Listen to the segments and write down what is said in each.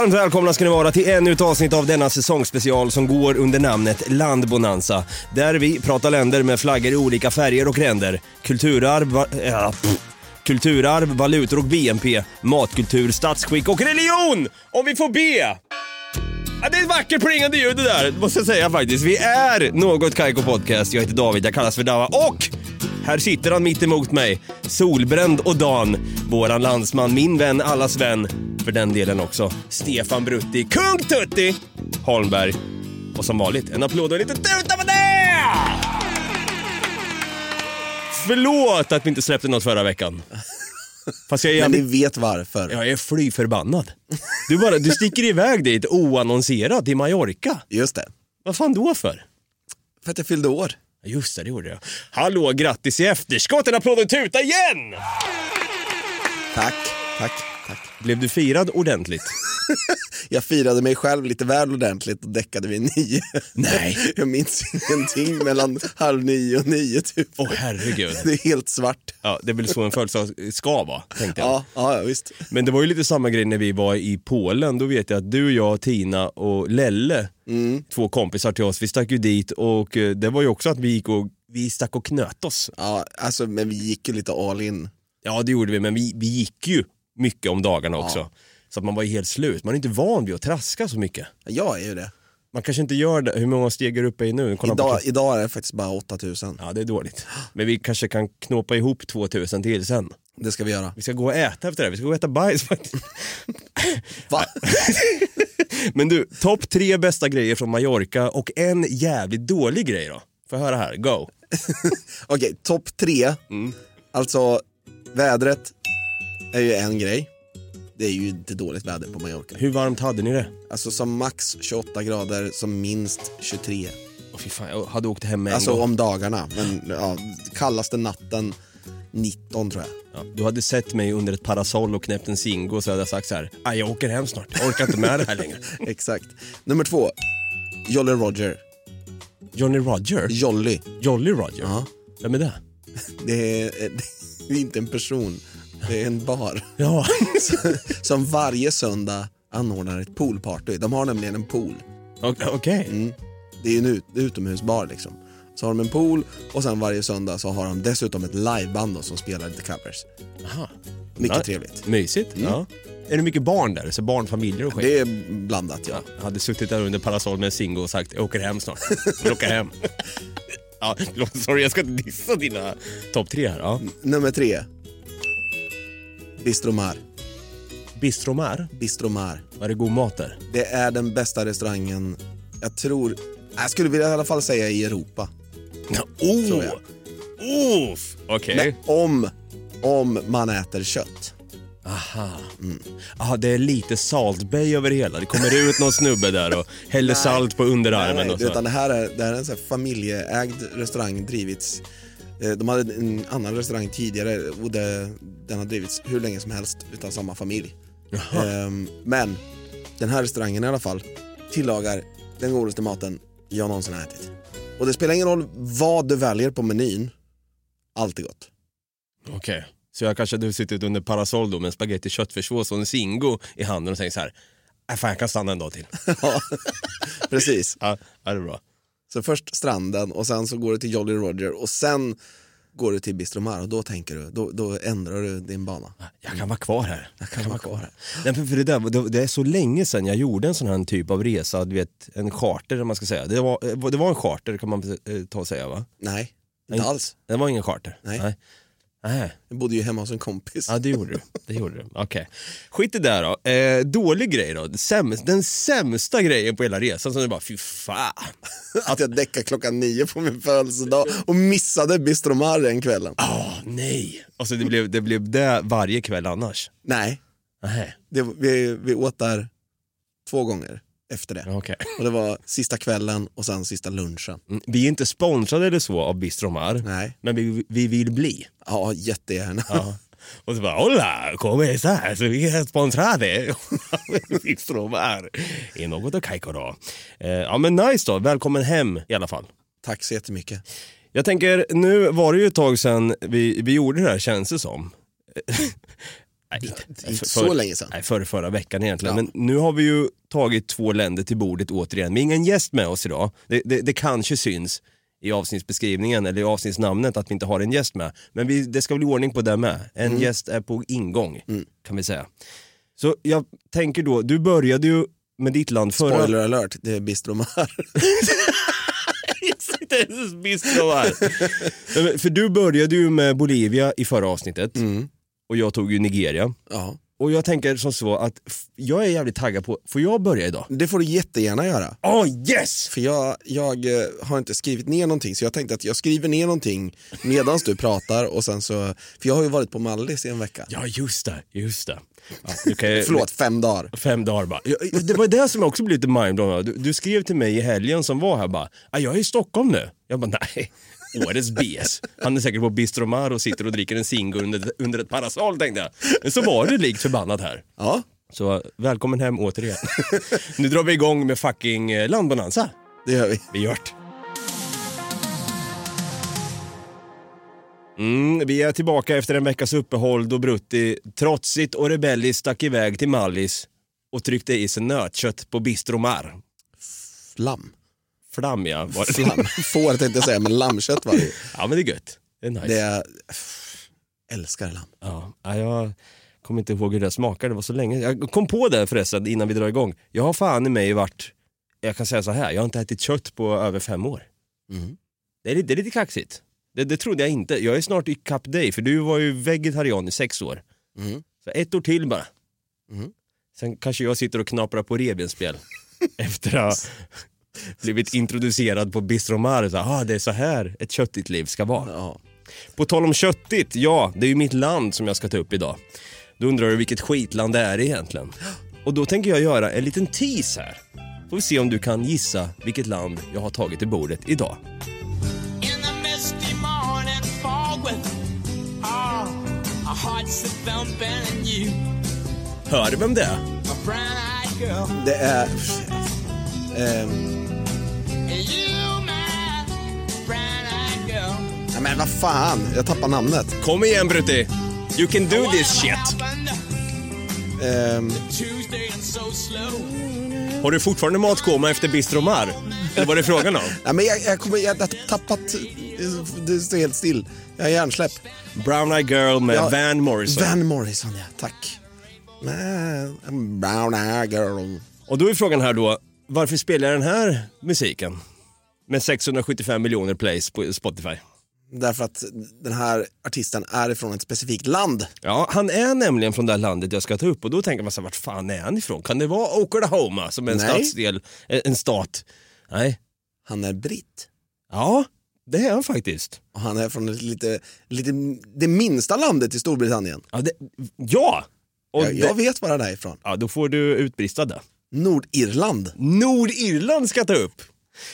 Varmt välkomna ska ni vara till ännu ett avsnitt av denna säsongsspecial som går under namnet Landbonanza. Där vi pratar länder med flaggor i olika färger och ränder. Kulturarv, va- eh, ja, kulturarv, valutor och BNP, matkultur, statsskick och religion! Om vi får be! Ja, det är ett vackert plingande ljud det där, måste jag säga faktiskt. Vi är Något Kaiko Podcast. Jag heter David, jag kallas för Dava och här sitter han mitt emot mig, solbränd och dan. Våran landsman, min vän, allas vän. För den delen också. Stefan Brutti, Kung Tutti Holmberg. Och som vanligt, en applåd och en liten tuta på det! Förlåt att vi inte släppte något förra veckan. Fast jag är Men ni vet varför. Jag är fly förbannad. Du, bara, du sticker iväg dit oannonserat till Mallorca. Just det. Vad fan då för? För att jag fyllde år. Just det, det gjorde jag. Hallå, grattis i efterskott! En applåd och tuta igen! Tack, tack. Blev du firad ordentligt? Jag firade mig själv lite väl ordentligt och däckade vid nio. Nej. Jag minns ingenting mellan halv nio och nio typ. Åh herregud. Det är helt svart. Ja, det är väl så en födelsedag ska vara, tänkte jag. Ja, ja, visst. Men det var ju lite samma grej när vi var i Polen. Då vet jag att du, jag, Tina och Lelle, två kompisar till oss, vi stack ju dit och eh, det var ju också att vi gick och vi stack och knöt oss. Ja, alltså, men vi gick ju lite all in. Ja, det gjorde vi, men vi, vi gick ju mycket om dagarna också. Så att man var ju helt slut. Man är inte van vid att traska så mycket. Jag är ju det. Man kanske inte gör det. Hur många steg är du uppe i nu? Kolla Idag, idag är det faktiskt bara 8000. Ja, det är dåligt. Men vi kanske kan knåpa ihop 2000 till sen. Det ska vi göra. Vi ska gå och äta efter det. Vi ska gå och äta bajs faktiskt. Va? Men du, topp tre bästa grejer från Mallorca och en jävligt dålig grej då. Jag höra här, go. Okej, topp tre. Alltså, vädret är ju en grej. Det är ju inte dåligt väder på Mallorca. Hur varmt hade ni det? Alltså som max 28 grader, som minst 23. Åh fy fan, jag hade åkt hem med en Alltså gång. om dagarna, men ja, kallaste natten 19 tror jag. Ja, du hade sett mig under ett parasoll och knäppt en Zingo så hade jag sagt så här, "Aj, jag åker hem snart, jag orkar inte med det här längre. Exakt. Nummer två, Jolly Roger. Johnny Roger? Jolly. Jolly Roger? Ja. Vem är det? Det är, det är inte en person, det är en bar. Ja. Som varje söndag anordnar ett poolparty. De har nämligen en pool. Okej. Mm. Det är ju en ut, utomhusbar liksom. Så har de en pool och sen varje söndag så har de dessutom ett liveband då som spelar lite covers. Aha. Mycket Ja, trevligt. Mysigt. Ja. Är det mycket barn där? Så barnfamiljer och skit? Det är blandat ja. Jag hade suttit där under parasoll med en Zingo och sagt jag åker hem snart. Jag åka hem. ja, sorry jag ska inte dissa dina topp tre här. Ja. Nummer tre. Bistromar. Bistromar, Bistromar. var det god mat där? Det är den bästa restaurangen, jag tror, jag skulle vilja i alla fall säga i Europa. Oh! Tror jag. Uff, Okej. Men om, om man äter kött. Aha. Ah, det är lite Salt Bay över det hela. Det kommer ut någon snubbe där och häller salt på underarmen Nej, och så. utan det här är, det här är en här familjeägd restaurang, drivits de hade en annan restaurang tidigare och det, den har drivits hur länge som helst utav samma familj. Ehm, men den här restaurangen i alla fall tillagar den godaste maten jag någonsin har ätit. Och det spelar ingen roll vad du väljer på menyn, allt är gott. Okej. Så jag kanske hade suttit under parasoll då med en spagetti köttfärssås och en Zingo i handen och tänkt så här. Äh, fan jag kan stanna en dag till. Ja, precis. Ja, det är bra. Så först stranden och sen så går det till Jolly Roger och sen går du till Bistromar och då tänker du, då, då ändrar du din bana. Jag kan vara kvar här. Jag kan vara kvar här. Nej, för, för det, där, det, det är så länge sedan jag gjorde en sån här typ av resa, du vet, en charter om man ska säga. Det var, det var en charter kan man eh, ta och säga va? Nej, inte alls. Det var ingen charter? Nej. Nej. Nej. Jag bodde ju hemma hos en kompis. Ja det gjorde du. Det gjorde du. Okej. Skit i det där då. Eh, dålig grej då. Sämst, den sämsta grejen på hela resan som du bara, fy fan. Att jag däckade klockan nio på min födelsedag och missade Bistromar den kvällen. Åh nej. Alltså det blev, det blev det varje kväll annars. Nej, Nej. det, vi, vi åt där två gånger efter det. Okej. Och det var sista kvällen och sen sista lunchen. Mm, Vi är inte sponsrade eller så av Bistromar. Nej, Men vi, vi vill bli. ja jättegärna. Ja. Och så bara, hola, här så vi är sponsrade. Bistromar. I något och Kaikoro. Eh, ja men nice då, välkommen hem i alla fall. Tack så jättemycket. Jag tänker, nu var det ju ett tag sedan vi, vi gjorde det här känns det som. nej, inte, inte så länge sedan. Nej, förra, förra veckan egentligen. Ja. Men nu har vi ju tagit två länder till bordet återigen. Vi har ingen gäst med oss idag. Det, det, det kanske syns i avsnittsbeskrivningen eller i avsnittsnamnet att vi inte har en gäst med. Men vi, det ska bli ordning på det med. En Mm. gäst är på ingång kan vi säga. Så jag tänker då, du började ju med ditt land förra... Spoiler alert, det är Bistromar. Bistro men För du började ju med Bolivia i förra avsnittet Mm. Och jag tog ju Nigeria. Ja. Och jag tänker som så att jag är jävligt taggad på, får jag börja idag? Det får du jättegärna göra. Oh yes! För jag, jag eh, har inte skrivit ner någonting så jag tänkte att jag skriver ner någonting medan du pratar och sen så, för jag har ju varit på Mallis i en vecka. Ja just det, just det. Ja, du kan ju- Förlåt, fem dagar. Fem dagar bara. Det var det som jag också blev lite mindblown du, du skrev till mig i helgen som var här bara, "Ah, jag är i Stockholm nu. Jag bara nej, årets BS. Han är säkert på Bistromar och sitter och dricker en singo under, under ett parasoll tänkte jag. Men så var det likt förbannat här. Ja, Så välkommen hem återigen. nu drar vi igång med fucking eh, landbonanza. det gör vi. Vi gör det. Mm, vi är tillbaka efter en veckas uppehåll då Brutti trotsigt och rebelliskt stack iväg till Mallis och tryckte i sig nötkött på Bistromar. Lamm. Flam ja. Var det. Flam. Får tänkte jag säga, men lammkött var det. Ja men det är gött. Det är nice. Det är, älskar lamm. Ja, ja, jag kommer inte ihåg hur det smakade, det var så länge. Jag kom på det förresten innan vi drar igång. Jag har fan i mig varit, jag kan säga så här, jag har inte ätit kött på över fem år. Mm. Det är, lite- det är lite kaxigt. Det, det trodde jag inte. Jag är snart i kapp dig, för du var ju vegetarian i sex år. Mm. Så ett år till bara. Mm. Sen kanske jag sitter och knaprar på revbensspjäll. efter att blivit introducerad på Bistromar. Så, ah, det är så här ett köttigt liv ska vara. Ja. På tal om köttigt, ja, det är ju mitt land som jag ska ta upp idag. Då undrar du vilket skitland det är egentligen. Och då tänker jag göra en liten tease här. Får vi se om du kan gissa vilket land jag har tagit till bordet idag. In the misty morning fog with oh, our hearts are thumping and you, Hör du vem det är? a brown-eyed girl, Det är... ehm, nej, men vad fan, jag tappar namnet. Kom igen Brutti! You can do this shit! Ehm. Har du fortfarande matkoma efter Bistromar? Eller vad är det frågan om? nej, men jag, jag, kommer, jag har tappat... Det står helt still. Jag har hjärnsläpp. Brown Eye Girl med Ja, Van Morrison. Van Morrison, ja. Tack. Man, brown eye girl. Och då är frågan här då, varför spelar jag den här musiken? Med 675 miljoner plays på Spotify. Därför att den här artisten är ifrån ett specifikt land. Ja, han är nämligen från det här landet jag ska ta upp och då tänker man så här, vart fan är han ifrån? Kan det vara Oklahoma som är en Nej. stadsdel, eh, en stat? Nej. Han är britt. Ja, det är han faktiskt. Och han är från lite, lite, det minsta landet i Storbritannien. Ja! Det, ja! Och Jag, jag det, vet var det är ifrån. ja, då får du utbrista det. Nordirland. Nordirland ska jag ta upp.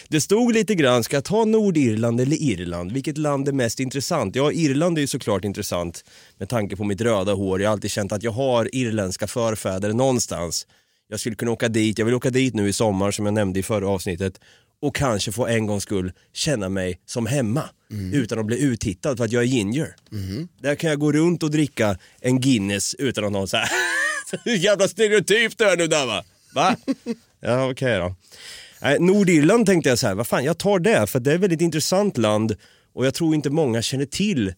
Det stod lite grann, ska jag ta Nordirland eller Irland? Vilket land är mest intressant? Ja, Irland är ju såklart intressant med tanke på mitt röda hår. Jag har alltid känt att jag har irländska förfäder någonstans. Jag skulle kunna åka dit, jag vill åka dit nu i sommar som jag nämnde i förra avsnittet och kanske få en gångs skull känna mig som hemma utan att bli uttittad för att jag är ginger. Där kan jag gå runt och dricka en Guinness utan att någon säger hur jävla stereotyp du är nu där va? Va? Ja okej då. Nej, Nordirland tänkte jag så här, vad fan jag tar det för det är ett väldigt intressant land och jag tror inte många känner till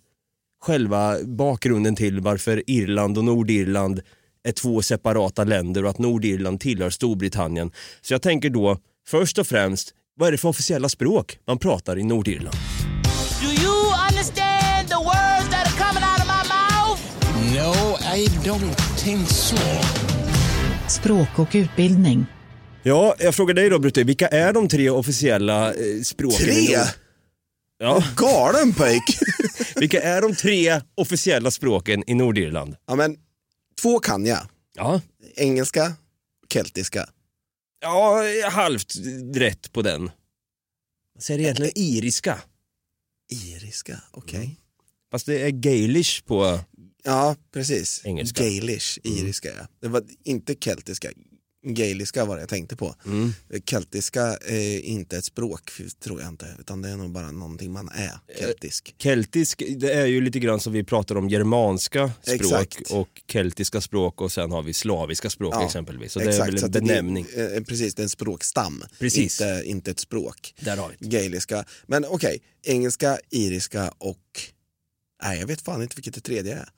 själva bakgrunden till varför Irland och Nordirland är två separata länder och att Nordirland tillhör Storbritannien. Så jag tänker då, först och främst, vad är det för officiella språk man pratar i Nordirland? Do you understand the words that are coming out of my mouth? No, I don't think so. Språk och utbildning. Ja, jag frågar dig då Brutte, vilka är de tre officiella eh, språken? Tre? Ja, Galen pojk! vilka är de tre officiella språken i Nordirland? ja, men, två kan jag. Ja, Engelska, keltiska. ja halvt rätt på den. Vad säger egentligen iriska? Iriska, okej. Fast det är gaelish på... Ja, precis. Engelska. Gaelish, iriska ja. Det var inte keltiska. Gaeliska var det jag tänkte på. Keltiska är inte ett språk tror jag inte, utan det är nog bara någonting man är, keltisk. Keltisk, det är ju lite grann som vi pratar om germanska språk Exakt. och keltiska språk och sen har vi slaviska språk Ja, exempelvis. Så det är väl en att det- benämning. eh, precis, det är en språkstam, Precis. Inte, inte ett språk. Där har vi. Gaeliska. Men okej, engelska, iriska och... Nej, jag vet fan inte vilket det tredje är.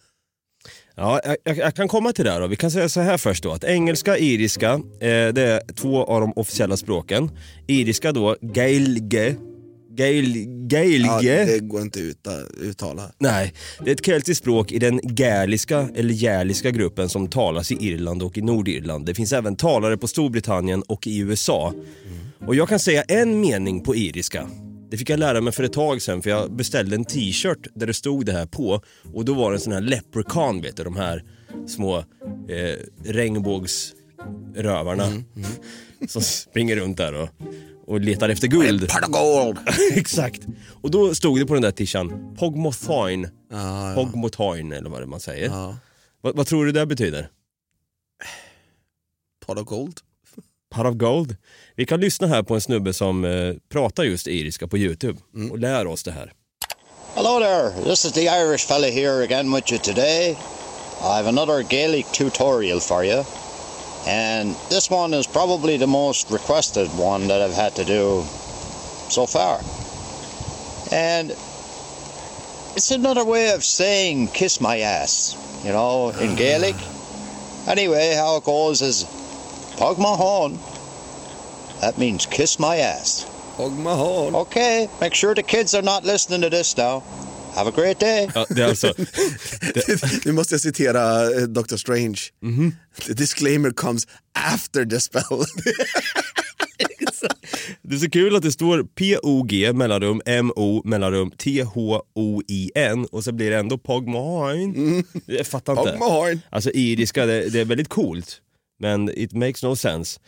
Ja, jag- jag, kan komma till det då. Vi kan säga så här först då, att engelska, iriska, eh, det är två av de officiella språken. Iriska då, gaelge, gael, Ja, gaelge. det går inte ut att uttala. Nej, det är ett keltiskt språk i den gaeliska eller gäliska gruppen som talas i Irland och i Nordirland. Det finns även talare på Storbritannien och i USA. Och jag kan säga en mening på iriska. Det fick jag lära mig för ett tag sedan för jag beställde en t-shirt där det stod det här på och då var det en sån här leprechaun vet du, de här små eh, regnbågsrövarna som springer runt där och, och letar efter guld. Gold! Exakt. Och då stod det på den där tishan, Pogmothoin. Ja, ja. Pogmothoin eller vad det man säger. ja. Vad, vad tror du det betyder? Pot of gold? Pot of gold. Vi kan lyssna här på en snubbe som eh, pratar just iriska på Youtube och lär oss det här. Hello there, this is the Irish fella here again with you today. I have another Gaelic tutorial for you. And this one is probably the most requested one that I've had to do so far. And it's another way of saying kiss my ass, you know, in Gaelic. Anyway, how it goes is Pog my horn. That means kiss my ass. Pogmahon. Okay, make sure the kids are not listening to this now. Have a great day. Ja, det är alltså, Nu måste jag citera eh, Dr. Strange. The disclaimer comes after the spell. det är så kul att det står P-O-G mellanrum M-O mellanrum T-H-O-I-N och så blir det ändå Pogmothoin. Jag fattar inte. Pogmahon. Alltså iriska, det, det är väldigt coolt. Men it makes no sense.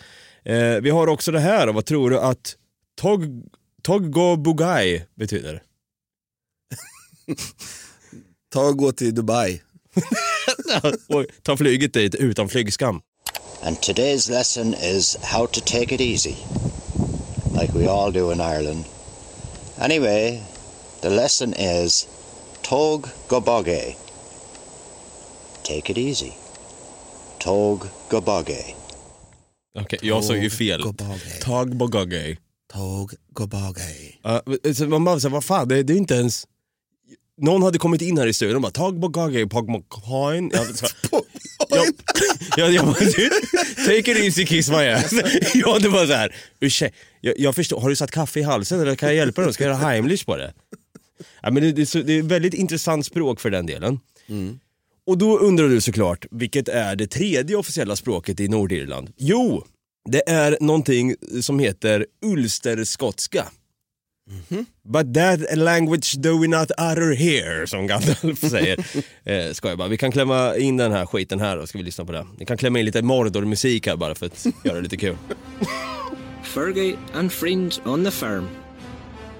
Eh, vi har också det här, vad tror du att Tog, Toggo Bugai betyder? Ta och gå till Dubai. och ta flyget dit utan flygskam. And today's lesson is how to take it easy, like we all do in Ireland. Anyway, the lesson is Tog Goboge. Take it easy. Tog Goboge. Okej, jag sa ju fel. Gobage. Tog Bogage. Tåg Gobage. Ja, så man bara, så, vad fan, det, det är inte ens... Någon hade kommit in här i studion och bara Tog Bogage, Pogmocoin. Jag, jag, jag, jag, bara, take it easy kiss my ass. Ja, det var så här, ursäkta, jag, jag förstår, har du satt kaffe i halsen eller kan jag hjälpa dig? Ska jag göra Heimlich på det? Ja, men det, det, det är väldigt intressant språk för den delen. Och då undrar du såklart, vilket är det tredje officiella språket i Nordirland? Jo, det är någonting som heter ulsterskotska. But that language do we not utter here, som Gandalf säger. eh, ska jag bara. Vi kan klämma in den här skiten här och ska vi lyssna på det. Vi kan klämma in lite Mordor-musik här bara för att göra det lite kul. Fergie and friends on the farm.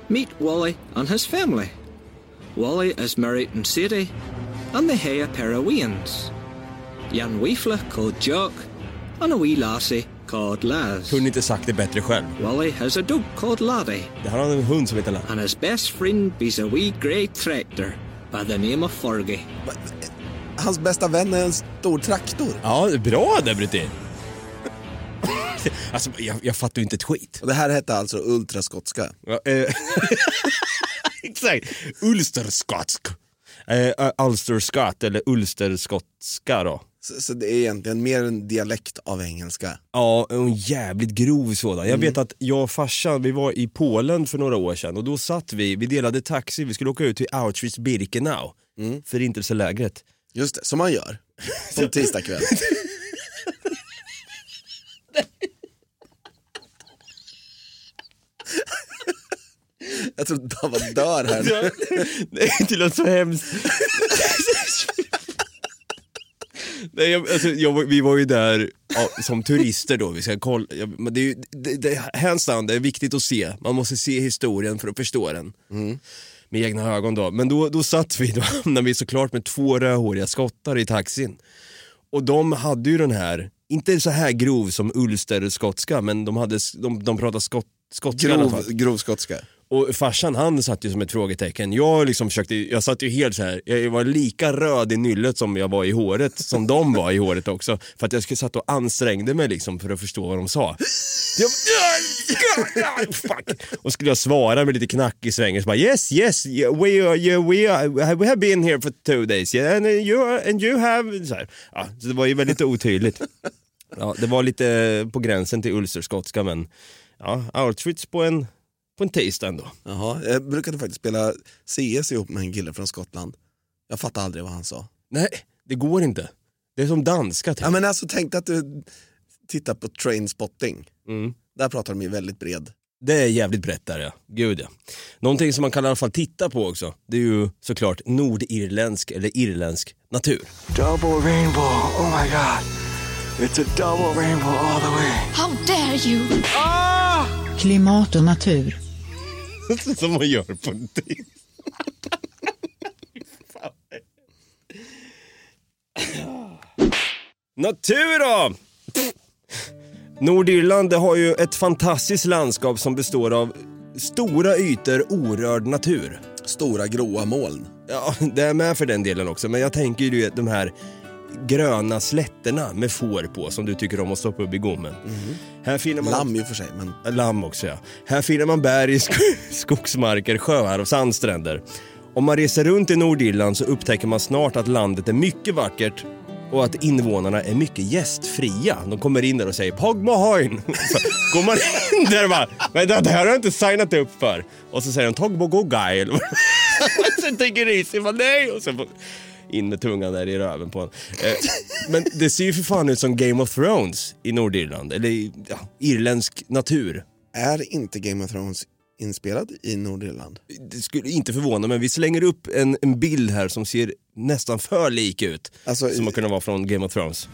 Meet Wally and his family. Wally is married to Sadie, and they have a pair of weans. Young weefla called Jock, and a wee lassie called Laz. Kunde inte sagt det bättre själv. Wally has a dog called Laddie, Det här har en hund som heter Ladd. and his best friend is a wee grey tractor by the name of Fergie. Hans bästa vän är en stor traktor. Ja, bra där Brutti. alltså, jag, jag fattar ju inte ett skit. Och det här hette alltså ultraskotska. Ja, eh, Exakt, ulsterskotsk. Eh, Ulster Scott, eller Ulsterskotska då. Så, så det är egentligen mer en dialekt av engelska. Ja, en jävligt grov sådan. Jag Mm. vet att jag och farsan, vi var i Polen för några år sedan och då satt vi, vi delade taxi, vi skulle åka ut till Auschwitz-Birkenau, Mm. förintelselägret. Just det, som man gör. Som tisdag Jag tror att Dava dör här nu. Nej, det låter så hemskt. Nej, jag, alltså, jag, vi var ju där ja, som turister då, vi ska kolla. Jag, men det är ju, det, det, hands down, det är viktigt att se. Man måste se historien för att förstå den. Med egna ögon då. Men då, då satt vi, då hamnade vi såklart med två rödhåriga skottar i taxin. Och de hade ju den här, inte så här grov som ulsterskotska, men de, hade, de, de pratade skott, skotska i alla fall. Grov, grov skotska. Och farsan han satt ju som ett frågetecken. Jag liksom försökte, jag satt ju helt så här. jag var lika röd i nyllet som jag var i håret, som de var i håret också. För att jag skulle satt och ansträngde mig liksom för att förstå vad de sa. Jag, fuck. Och skulle jag svara med lite knackig så bara yes, yes, we, are, yeah, we, are, we have been here for two days, yeah, and you, are, and you have... Så, här. Ja, så det var ju väldigt otydligt. Ja, det var lite på gränsen till ulsterskotska men ja, Auschwitz på en, på en taste ändå. Jaha, jag brukade faktiskt spela CS ihop med en kille från Skottland. Jag fattade aldrig vad han sa. Nej, det går inte. Det är som danska typ. Ja, men alltså, tänk att du tittar på Trainspotting. Mm. Där pratar de ju väldigt bred. Det är jävligt brett där ja, gud ja. Någonting som man kan i alla fall titta på också, det är ju såklart nordirländsk eller irländsk natur. Double rainbow. Oh my god. It's a double rainbow all the way. How dare you! Klimat och natur. som man gör på en taste. Natur då! Nordirland har ju ett fantastiskt landskap som består av stora ytor orörd natur. Stora gråa moln. Ja, det är med för den delen också, men jag tänker ju de här gröna slätterna med får på som du tycker om att stoppa upp i gommen. Här finner man Lamm i och för sig, men Lamm också ja. Här finner man berg, sk- skogsmarker, sjöar och sandstränder. Om man reser runt i Nordirland så upptäcker man snart att landet är mycket vackert och att invånarna är mycket gästfria. De kommer in där och säger Pog Mohoin. Så går man in där och bara, men det här har jag inte signat upp för. Och så säger de Tog Bogogai eller vad Sen tänker Risi, nej. Och sen in med tungan där i röven på en. Eh, men det ser ju för fan ut som Game of Thrones i Nordirland. Eller i, ja, irländsk natur. är inte Game of Thrones inspelad i Nordirland? Det skulle inte förvåna mig. Vi slänger upp en, en bild här som ser nästan för lik ut. Alltså, som att kunna vara från Game of Thrones.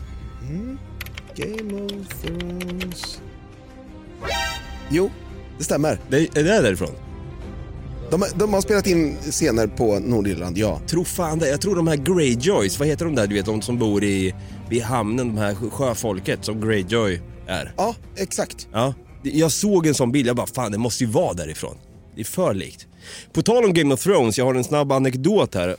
Game of Thrones... Jo, det stämmer. Det, är det därifrån? De, de har spelat in scener på Nordirland, ja. Tror fan det. Jag tror de här Greyjoys, vad heter de där du vet, de som bor i, vid hamnen, de här sjöfolket som Greyjoy är. Ja, exakt. Ja, jag såg en sån bild, jag bara fan det måste ju vara därifrån. Det är för likt. På tal om Game of Thrones, jag har en snabb anekdot här.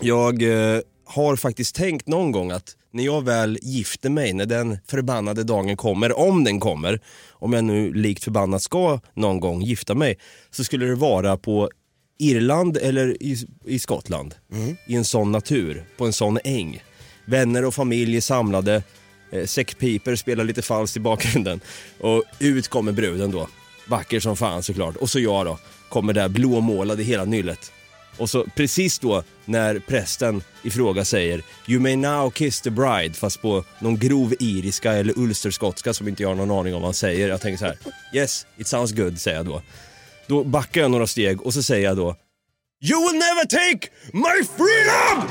Jag eh, har faktiskt tänkt någon gång att när jag väl gifter mig, när den förbannade dagen kommer, om den kommer, om jag nu likt förbannat ska någon gång gifta mig, så skulle det vara på Irland eller i, i Skottland. I en sån natur, på en sån äng. Vänner och familj är samlade, eh, säckpiper spelar lite falskt i bakgrunden och ut kommer bruden då. Vacker som fan såklart. Och så jag då, kommer där blåmålad i hela nyllet. Och så precis då när prästen i fråga säger You may now kiss the bride fast på någon grov iriska eller ulsterskotska som inte jag har någon aning om vad han säger. Jag tänker så här Yes, it sounds good säger jag då. Då backar jag några steg och så säger jag då You will never take my freedom!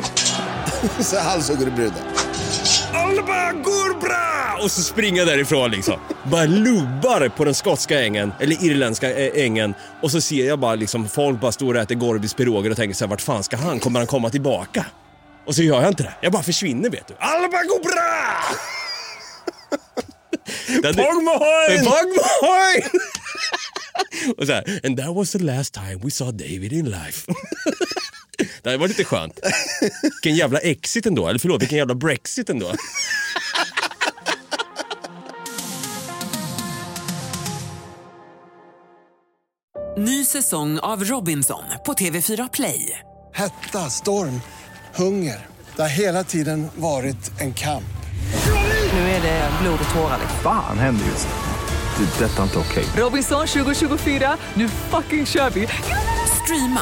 Så halshugger du bruden. Alba går bra! Och så springer jag därifrån liksom. Bara lubbar på den skotska ängen, eller irländska ä- ängen. Och så ser jag bara liksom folk bara står och äter Gorbis piroger och tänker så här, vart fan ska han? Kommer han komma tillbaka? Och så gör jag inte det. Jag bara försvinner vet du. Alba går bra! Pogmohoin! och så här, and that was the last time we saw David in life. det var lite skönt. Vilken jävla exit ändå, eller förlåt, vilken jävla brexit ändå. Ny säsong av Robinson på TV4 Play. Hetta, storm, hunger. Det har hela tiden varit en kamp. Nu är det blod och tårar. liksom. Fan händer just det. Det är detta inte okej. Robinson 2024, nu fucking kör vi! Streama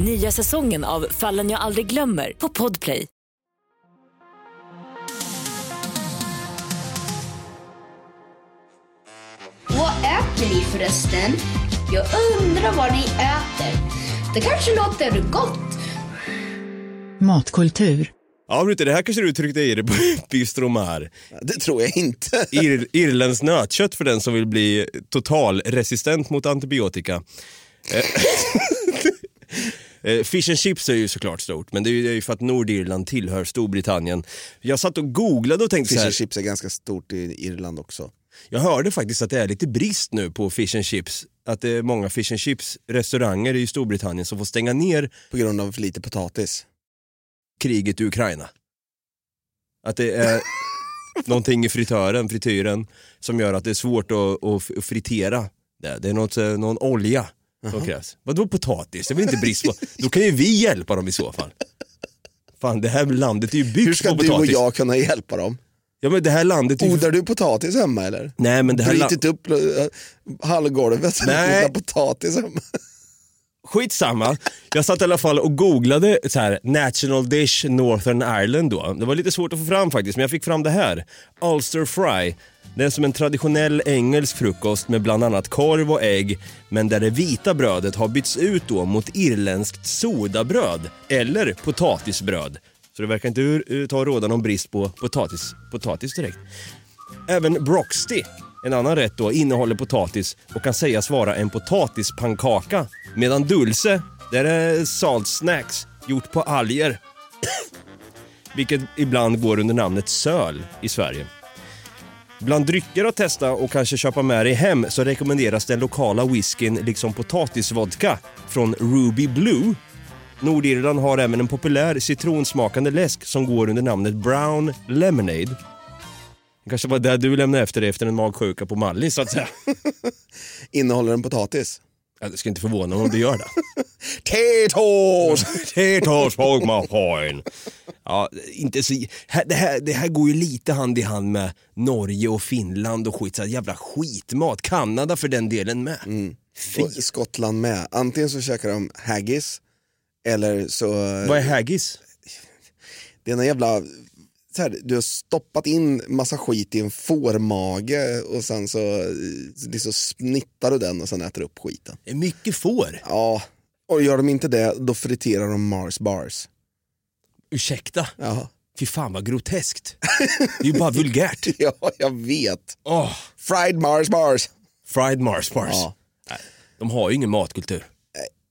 Nya säsongen av Fallen jag aldrig glömmer på Podplay. Vad äter ni förresten? Jag undrar vad ni äter. Det kanske låter gott. Matkultur. Ja Brutte, det här kanske du tryckte i dig på Bistromar. Det tror jag inte. Ir Irländskt nötkött för den som vill bli totalresistent mot antibiotika. Eh, Fish and chips är ju såklart stort, men det är ju för att Nordirland tillhör Storbritannien. Jag satt och googlade och tänkte Fish så and här, chips är ganska stort i Irland också. jag hörde faktiskt att det är lite brist nu på fish and chips. Att det är många fish and chips restauranger i Storbritannien som får stänga ner På grund av för lite potatis. kriget i Ukraina. Att det är någonting i fritören, frityren, som gör att det är svårt att, att fritera det. Det är något, eh, någon olja som krävs. Vadå potatis? Det är väl inte brist på... Då kan ju vi hjälpa dem i så fall. Fan, det här landet är ju byggt Hur ska på du och potatis. jag kunna hjälpa dem? Ja men det här landet är ju... Odlar du potatis hemma eller? Nej men det här... la- Brutit upp äh, hallgolvet så Nej. du odlar potatis hemma? Skitsamma. Jag satt i alla fall och googlade så här, National Dish Northern Ireland då. Det var lite svårt att få fram faktiskt, men jag fick fram det här. Ulster Fry. Det är som en traditionell engelsk frukost med bland annat korv och ägg, men där det vita brödet har bytts ut då mot irländskt sodabröd eller potatisbröd. Så det verkar inte ur- eh, ta råda någon brist på potatis, potatis direkt. Även Broxty, en annan rätt då, innehåller potatis och kan sägas vara en potatispannkaka. Medan Dulce, det är salt snacks gjort på alger. Vilket ibland går under namnet söl i Sverige. Bland drycker att testa och kanske köpa med dig hem så rekommenderas den lokala whiskyn liksom potatisvodka från Ruby Blue. Nordirland har även en populär citronsmakande läsk som går under namnet Brown Lemonade. Det kanske var det du lämnade efter dig efter en magsjuka på Mallis så att säga. Innehåller den potatis? Ja, det ska inte förvåna mig om du gör det. Tetos! Tetos Pogmapoin. Ja, inte så... Det här, det här går ju lite hand i hand med Norge och Finland och skit. Så jävla skitmat. Kanada för den delen med. Fy. Och Skottland med. Antingen så käkar de haggis eller så... Vad är haggis? Det är en jävla... Så här, du har stoppat in massa skit i en fårmage och sen så liksom snittar du den och sen äter upp skiten. Det är mycket får. Ja, och gör de inte det då friterar de Mars bars. Ursäkta? Ja. Fy fan vad groteskt. Det är ju bara vulgärt. ja, jag vet. Åh, Fried Mars bars. fried Mars bars. Ja. De har ju ingen matkultur.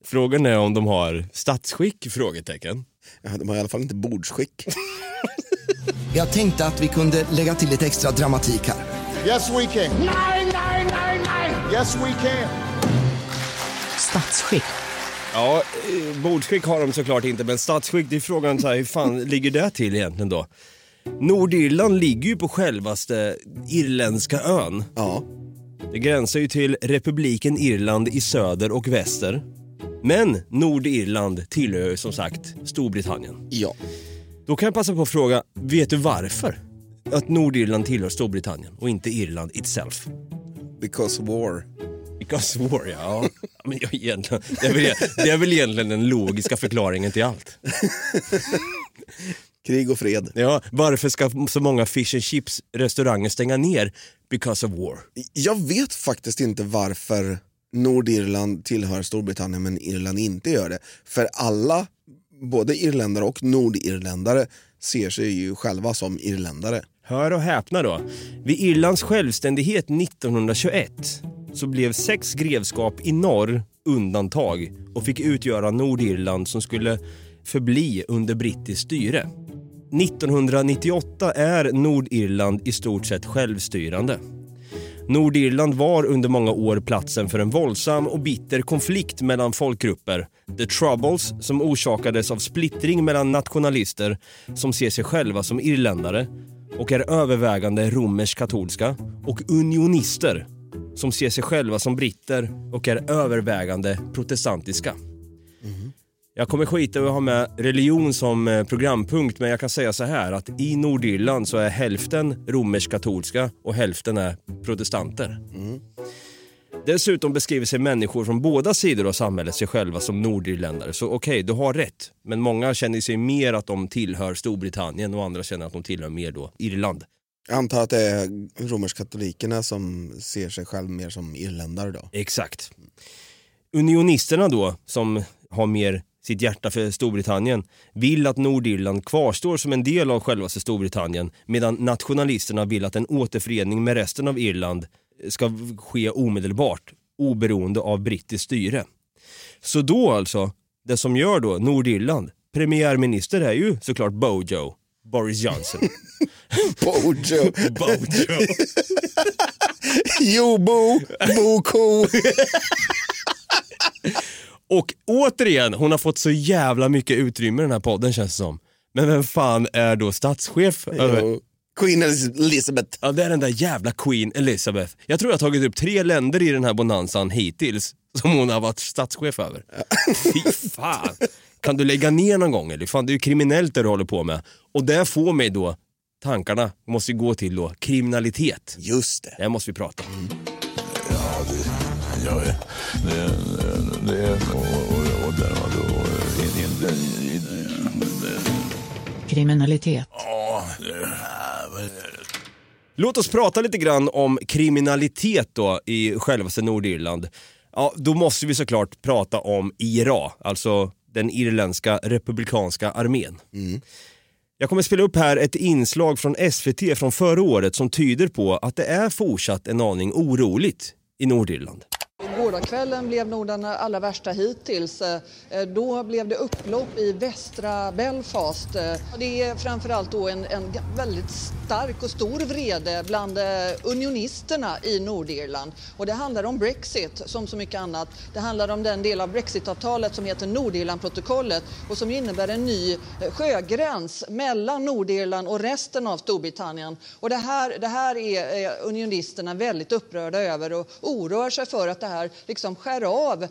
Frågan är om de har statsskick? Frågetecken. Ja, de har i alla fall inte bordsskick. Jag tänkte att vi kunde lägga till lite extra dramatik här. Yes, we can. Nej, nej, nej, nej. Yes, we can. Statsskick. Ja, eh, bordsskick har de såklart inte, men statsskick, det är frågan så här, hur fan ligger det till egentligen då? Nordirland ligger ju på självaste irländska ön. Ja. Det gränsar ju till republiken Irland i söder och väster. Men Nordirland tillhör ju som sagt Storbritannien. Ja. Då kan jag passa på att fråga, vet du varför? Att Nordirland tillhör Storbritannien och inte Irland itself. Because war. Because war, ja. Men jag, egentligen, det, är väl, det är väl egentligen den logiska förklaringen till allt. Krig och fred. Ja, varför ska så många fish and chips restauranger stänga ner? Because of war. Jag vet faktiskt inte varför Nordirland tillhör Storbritannien men Irland inte gör det. För alla, både irländare och nordirländare, ser sig ju själva som irländare. Hör och häpna då. Vid Irlands självständighet 1921 så blev sex grevskap i norr undantag och fick utgöra Nordirland som skulle förbli under brittiskt styre. 1998 är Nordirland i stort sett självstyrande. Nordirland var under många år platsen för en våldsam och bitter konflikt mellan folkgrupper. The Troubles, som orsakades av splittring mellan nationalister som ser sig själva som irländare och är övervägande romersk-katolska och unionister som ser sig själva som britter och är övervägande protestantiska. Mm. Jag kommer skita i att ha med religion som eh, programpunkt men jag kan säga så här att i Nordirland så är hälften romersk-katolska och hälften är protestanter. Dessutom beskriver sig människor från båda sidor av samhället sig själva som nordirländare. Så okej, du har rätt. Men många känner sig mer att de tillhör Storbritannien och andra känner att de tillhör mer då Irland. Jag antar att det är romersk-katolikerna som ser sig själv mer som irländare då. Exakt. Unionisterna då, som har mer sitt hjärta för Storbritannien, vill att Nordirland kvarstår som en del av självaste Storbritannien medan nationalisterna vill att en återförening med resten av Irland ska ske omedelbart, oberoende av brittiskt styre. Så då alltså, det som gör då Nordirland, premiärminister är ju såklart Bojo, Boris Johnson. Bojo. Bojo. Jo, Bo, Bo Ko. Och återigen, hon har fått så jävla mycket utrymme i den här podden känns det som. Men vem fan är då statschef? över- Queen Elizabeth. Ja, det är den där jävla Queen Elizabeth. Jag tror jag har tagit upp tre länder i den här bonanzan hittills som hon har varit statschef över. Fy fan. Kan du lägga ner någon gång eller? Fan, det är ju kriminellt det du håller på med. Och det får mig då, tankarna måste ju gå till då kriminalitet. Just det. Det måste vi prata om. Ja, det, ja, det, det, och, och, och där var då in, in, in, in, Kriminalitet. Ja, det, Låt oss prata lite grann om kriminalitet då i självaste Nordirland. Ja, då måste vi såklart prata om IRA, alltså den irländska republikanska armén. Jag kommer spela upp här ett inslag från SVT från förra året som tyder på att det är fortsatt en aning oroligt i Nordirland. Gårdagskvällen blev nog den allra värsta hittills. Eh, då blev det upplopp i västra Belfast. Eh, det är framförallt då en, en väldigt stark och stor vrede bland eh, unionisterna i Nordirland. Och det handlar om Brexit som så mycket annat. Det handlar om den del av Brexitavtalet som heter Nordirlandprotokollet och som innebär en ny sjögräns mellan Nordirland och resten av Storbritannien. Och det här, det här är unionisterna väldigt upprörda över och oroar sig för att det här liksom skär av eh,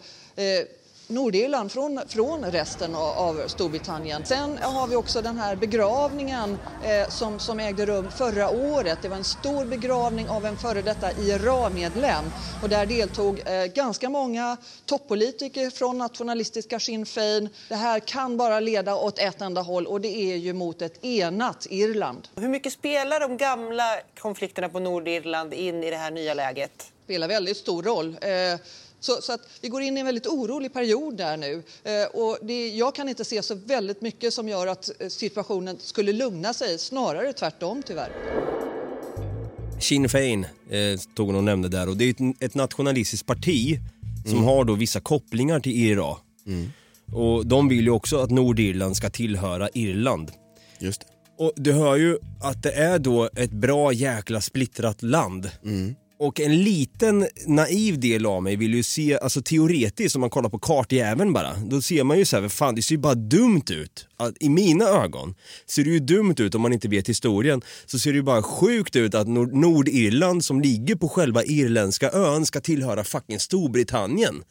Nordirland från, från resten av, av Storbritannien. Sen har vi också den här begravningen eh, som, som ägde rum förra året. Det var en stor begravning av en före detta IRA-medlem och där deltog eh, ganska många toppolitiker från nationalistiska Sinn Féin. Det här kan bara leda åt ett enda håll och det är ju mot ett enat Irland. Hur mycket spelar de gamla konflikterna på Nordirland in i det här nya läget? Spelar väldigt stor roll. Eh, Så, så att vi går in i en väldigt orolig period där nu. Eh, Och det, jag kan inte se så väldigt mycket som gör att eh, situationen skulle lugna sig, snarare tvärtom tyvärr. Sinn Féin eh, tog hon och nämnde där och det är ett, ett nationalistiskt parti som har då vissa kopplingar till IRA. Och de vill ju också att Nordirland ska tillhöra Irland. Just det. Och du hör ju att det är då ett bra jäkla splittrat land. Och en liten naiv del av mig vill ju se, alltså teoretiskt om man kollar på kartjäveln bara, då ser man ju så här, fan det ser ju bara dumt ut. Att, I mina ögon ser det ju dumt ut om man inte vet historien, så ser det ju bara sjukt ut att Nord- Nordirland som ligger på själva irländska ön ska tillhöra fucking Storbritannien.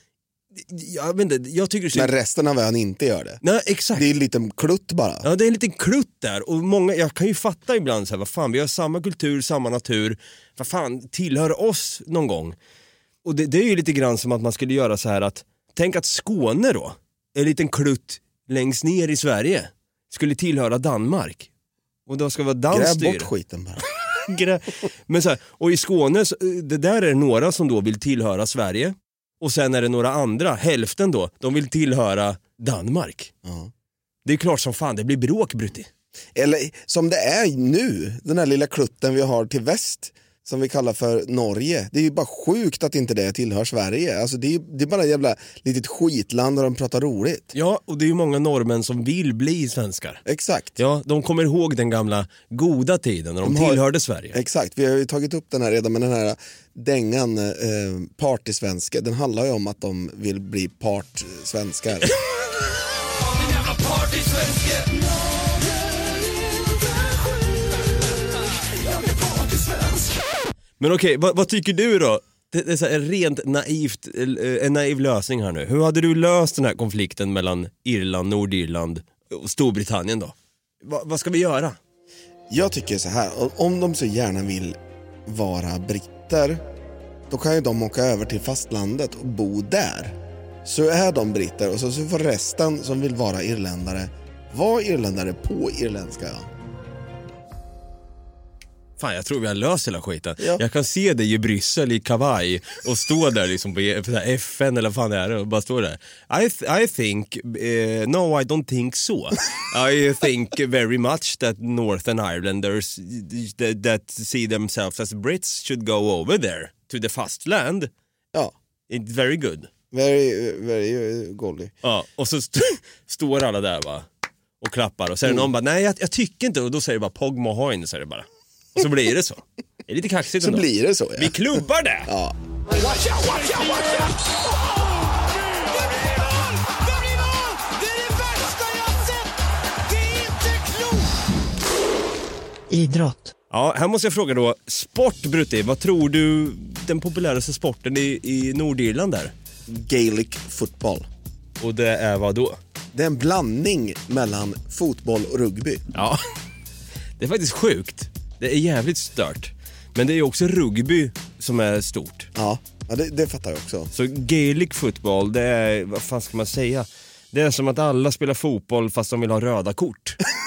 Jag vet inte, jag tycker. Men resten av ön inte gör det. Nej, exakt. Det är en liten klutt bara. Ja, det är en liten klutt där och många, jag kan ju fatta ibland så här, vad fan, vi har samma kultur, samma natur, vad fan, tillhör oss någon gång. Och det, det är ju lite grann som att man skulle göra så här att, tänk att Skåne då, en liten klutt längst ner i Sverige, skulle tillhöra Danmark. Och då ska vara danskt Gräv bort skiten bara. Men så här, och i Skåne, det där är några som då vill tillhöra Sverige och sen är det några andra, hälften då, de vill tillhöra Danmark. Det är klart som fan det blir bråk Brutti. Eller som det är nu, den här lilla klutten vi har till väst. Som vi kallar för Norge. Det är ju bara sjukt att inte det tillhör Sverige. Alltså det, är, det är bara ett jävla litet skitland där de pratar roligt. Ja, och det är ju många norrmän som vill bli svenskar. Exakt. Ja, de kommer ihåg den gamla goda tiden när de, De har- tillhörde Sverige. Exakt, vi har ju tagit upp den här redan, men den här dängan eh, partysvenska, den handlar ju om att de vill bli part-svenskar. Men okej, vad, vad tycker du då? Det, det är så här rent naivt, eh, en naiv lösning här nu. Hur hade du löst den här konflikten mellan Irland, Nordirland och Storbritannien då? Va, vad ska vi göra? Jag tycker så här, om de så gärna vill vara britter, då kan ju de åka över till fastlandet och bo där. Så är de britter och så, så får resten som vill vara irländare vara irländare på irländska ön. Fan, jag tror vi har löst hela skiten. Jag kan se dig i Bryssel i kavaj och stå där liksom på här FN eller vad fan det är och bara stå där. I, th- I think, eh, no I don't think so. I think very much that Northern Irelanders that, that see themselves as Brits should go over there to the fastland. Ja. It's very good. Very, very golly. Ja, och så st- står alla där va och klappar och så är det någon bara, nej jag, jag tycker inte och då säger det bara Pog Mohoin, så är det bara. Och så blir det så. Det är lite kaxigt Så ändå. blir det så ja. Vi klubbar det! Ja. Idrott. Ja, här måste jag fråga då, sport Brutti, vad tror du den populäraste sporten i, i Nordirland är? Gaelic football. Och det är vad då? Det är en blandning mellan fotboll och rugby. Ja, det är faktiskt sjukt. Det är jävligt stört. Men det är ju också rugby som är stort. Ja, ja det, det fattar jag också. Så Gaelic football, det är, vad fan ska man säga? Det är som att alla spelar fotboll fast de vill ha röda kort.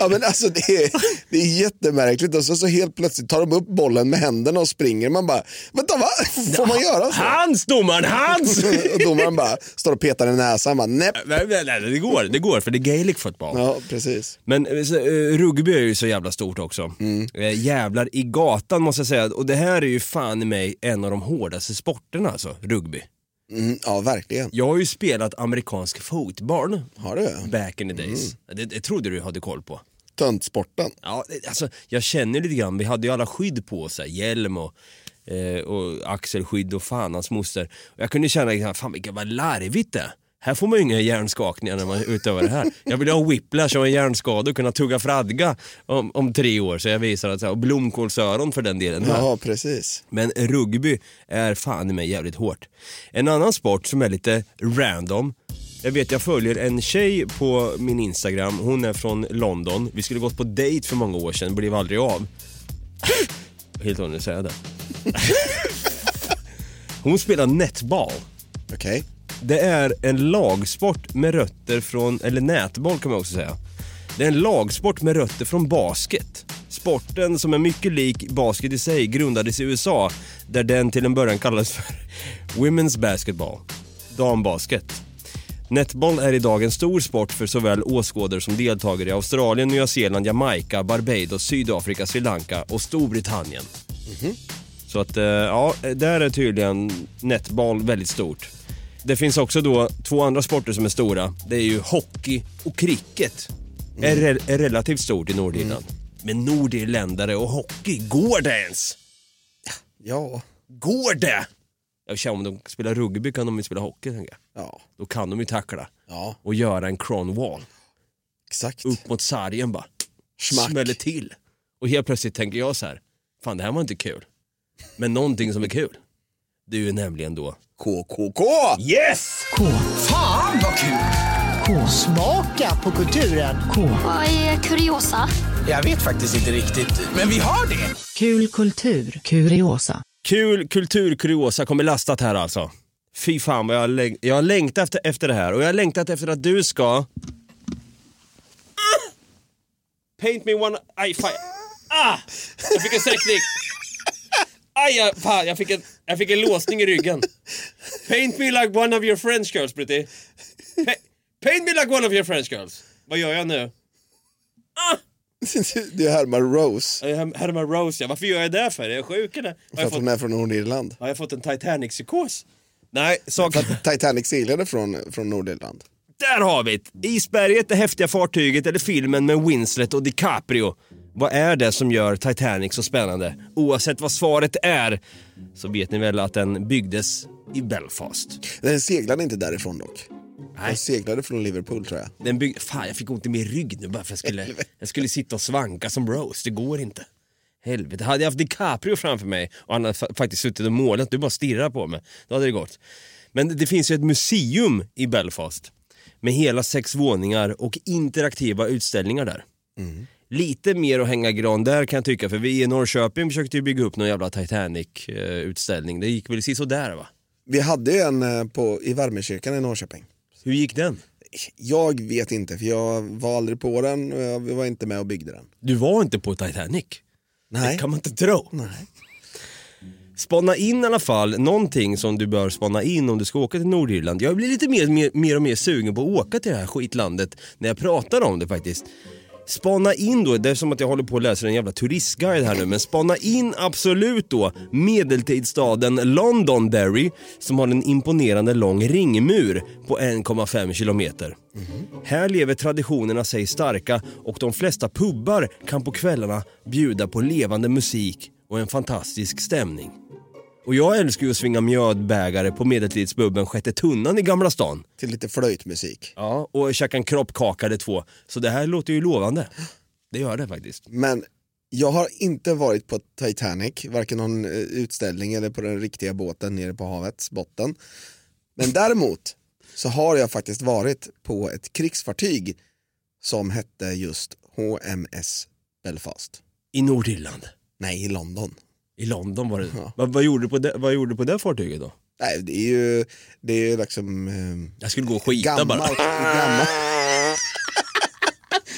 Ja men alltså det är, det är jättemärkligt och så, så helt plötsligt tar de upp bollen med händerna och springer. Man bara, vänta va? Får man göra så? Hans domaren, hans! och domaren bara står och petar i näsan. Bara, nej. Nej, nej, det går, det går för det är Gaelic football. Ja, precis. Men eh, så, eh, rugby är ju så jävla stort också. Eh, jävlar i gatan måste jag säga. Och det här är ju fan i mig en av de hårdaste sporterna alltså, rugby. Mm, ja, verkligen. Jag har ju spelat amerikansk fotboll. Har du? Back in the days. Det, det trodde du hade koll på. Töntsporten. Ja, alltså, jag känner lite grann, vi hade ju alla skydd på oss, hjälm och, eh, och axelskydd och fan hans moster. Och jag kunde känna, liksom, fan vilket vad larvigt det är. Här får man ju inga hjärnskakningar när man utövar det här. Jag vill ha whiplash och en hjärnskada och kunna tugga fradga om, om tre år så jag visar att, och blomkålsöron för den delen. Här. Ja, precis. Men rugby är fan i mig jävligt hårt. En annan sport som är lite random. Jag vet jag följer en tjej på min Instagram, hon är från London. Vi skulle gått på dejt för många år sedan, blev aldrig av. Helt onödigt att säga det. Hon spelar netball. Okej. Det är en lagsport med rötter från, eller nätboll kan man också säga. Det är en lagsport med rötter från basket. Sporten som är mycket lik basket i sig grundades i USA där den till en början kallades för Women's Basketball, dambasket. Netboll är idag en stor sport för såväl åskådare som deltagare i Australien, Nya Zeeland, Jamaica, Barbados, Sydafrika, Sri Lanka och Storbritannien. Så att, eh, ja, där är tydligen netboll väldigt stort. Det finns också då två andra sporter som är stora. Det är ju hockey och cricket. Är, re- är relativt stort i Nordirland. Men nordirländare och hockey, går det ens? Ja. Går det? Jag känner om de spelar rugby kan de ju spela hockey tänker jag. Ja. Då kan de ju tackla. Ja. Och göra en cronwall. Exakt. Upp mot sargen bara. Schmack. Smäller till. Och helt plötsligt tänker jag så här. Fan det här var inte kul. Men någonting som är kul. Det är ju nämligen då KKK! Yes! K. Fan vad kul! K. Smaka på kulturen. K. Vad är kuriosa? Jag vet faktiskt inte riktigt, men vi har det. Kul kultur. Kuriosa. Kul kulturkuriosa kommer lastat här alltså. Fy fan vad jag, har läng- jag har längtat efter, efter det här och jag har längtat efter att du ska... Paint me one... Aj, fan. Ah! Jag fick en sträckning. Aj, jag, fan, jag, fick en, jag fick en låsning i ryggen. Paint me like one of your French girls, pretty. Pa- paint me like one of your French girls. Vad gör jag nu? Ah! Det är Herman Rose. Her- Herman Rose ja, varför gör jag det för? Är jag sjuk eller? För jag att hon är från Nordirland. har jag fått en Titanic-psykos? Nej, sak... För att Titanic seglade från, från Nordirland. Där har vi det! Isberget, det häftiga fartyget eller filmen med Winslet och DiCaprio. Vad är det som gör Titanic så spännande? Oavsett vad svaret är så vet ni väl att den byggdes i Belfast. Den seglade inte därifrån dock. Den seglade från Liverpool tror jag. Den bygg... Fan, jag fick ont i min rygg nu bara för jag skulle, jag skulle sitta och svanka som Rose. Det går inte. Helvete, hade jag haft DiCaprio framför mig och han hade fa- faktiskt suttit och målat, du bara stirrar på mig. Då hade det gått. Men det finns ju ett museum i Belfast med hela sex våningar och interaktiva utställningar där. Lite mer att hänga gran där kan jag tycka, för vi i Norrköping försökte ju bygga upp någon jävla Titanic-utställning. Det gick väl sådär va? Vi hade ju en eh, på, i Värmekyrkan i Norrköping. Hur gick den? Jag vet inte, för jag var aldrig på den och jag var inte med och byggde den. Du var inte på Titanic? Nej. Det kan man inte tro. Nej. Spana in i alla fall någonting som du bör spana in om du ska åka till Nordirland. Jag blir lite mer, mer, mer och mer sugen på att åka till det här skitlandet när jag pratar om det faktiskt. Spana in då, det är som att jag håller på att läsa en jävla turistguide här nu, men spana in absolut då medeltidsstaden Londonderry som har en imponerande lång ringmur på 1,5 kilometer. Här lever traditionerna sig starka och de flesta pubbar kan på kvällarna bjuda på levande musik och en fantastisk stämning. Och jag älskar ju att svinga mjödbägare på medeltidsbubben Sjätte Tunnan i Gamla stan. Till lite flöjtmusik. Ja, och käka en kroppkaka eller två. Så det här låter ju lovande. Det gör det faktiskt. Men jag har inte varit på Titanic, varken någon eh, utställning eller på den riktiga båten nere på havets botten. Men däremot så har jag faktiskt varit på ett krigsfartyg som hette just HMS Belfast. I Nordirland? Nej, i London. I London var det. Vad, vad, gjorde du på det, vad gjorde du på det fartyget då? Nej, det är ju, det är ju liksom... Eh, Jag skulle gå och skita gammalt, bara. gammalt.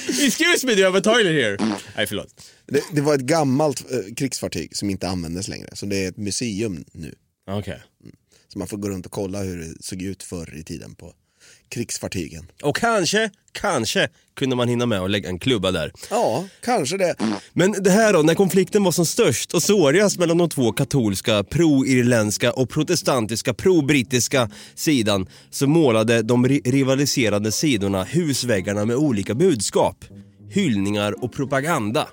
Excuse me, do you have a toilet here? Nej, förlåt. Det, det var ett gammalt eh, krigsfartyg som inte användes längre, så det är ett museum nu. Okej. Så man får gå runt och kolla hur det såg ut förr i tiden på krigsfartygen. Och kanske, kanske kunde man hinna med att lägga en klubba där. Ja, kanske det. Men det här då, när konflikten var som störst och sårigast mellan de två katolska, pro-irländska och protestantiska, pro-brittiska sidan så målade de ri- rivaliserande sidorna husväggarna med olika budskap, hyllningar och propaganda.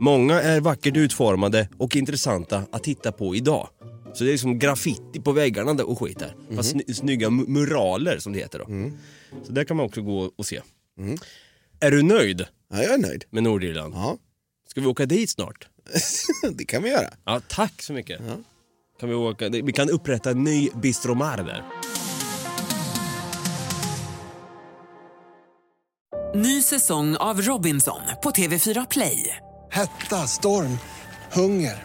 Många är vackert utformade och intressanta att titta på idag. Så det är som graffiti på väggarna där och skit där. Fast sny- snygga mu- muraler som det heter då. Så där kan man också gå och se. Är du nöjd? Ja, jag är nöjd. Med Nordirland? Ja. Ska vi åka dit snart? det kan vi göra. Ja, tack så mycket. Kan vi, åka, vi kan upprätta en ny bistromar där. Ny säsong av Robinson på TV4 Play. Hetta, storm, hunger.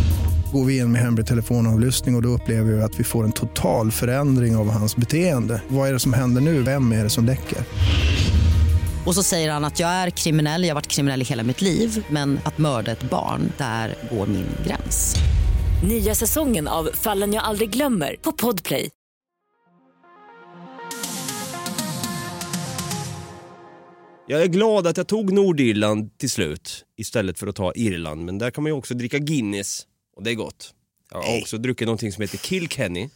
Går vi in med hemlig telefonavlyssning och, och då upplever vi att vi får en total förändring av hans beteende. Vad är det som händer nu? Vem är det som läcker? Och så säger han att jag är kriminell, jag har varit kriminell i hela mitt liv men att mörda ett barn, där går min gräns. Nya säsongen av Fallen jag aldrig glömmer på Podplay. Jag är glad att jag tog Nordirland till slut istället för att ta Irland. Men där kan man ju också dricka Guinness och det är gott. Jag har också druckit någonting som heter Kilkenny.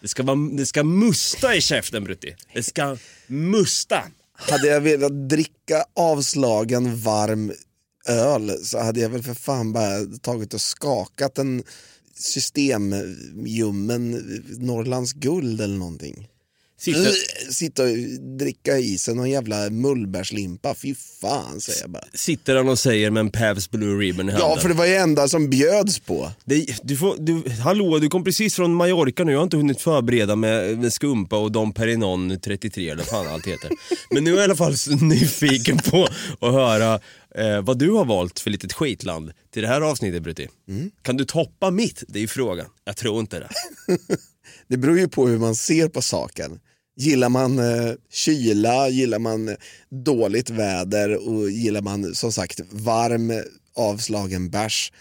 Det ska, vara, det ska musta i käften Brutti. Det ska musta. Hade jag velat dricka avslagen varm öl så hade jag väl för fan bara tagit och skakat en systemljummen Norrlands guld eller någonting. Sitta- Sitta, och dricka i sig någon jävla mullbärslimpa, fy fan säger jag bara. Sitter han och säger med en Pabst Blue Ribbon i handen. Ja, för det var ju enda som bjöds på. Det, du får, du, hallå, du kom precis från Mallorca nu. Jag har inte hunnit förbereda med, med skumpa och Dom Perignon 33 eller fan allt heter. Men nu är jag i alla fall nyfiken på att höra eh, vad du har valt för litet skitland till det här avsnittet Brutti. Kan du toppa mitt? Det är ju frågan. Jag tror inte det. Det beror ju på hur man ser på saken. Gillar man eh, kyla, gillar man dåligt väder och gillar man som sagt varm avslagen bärs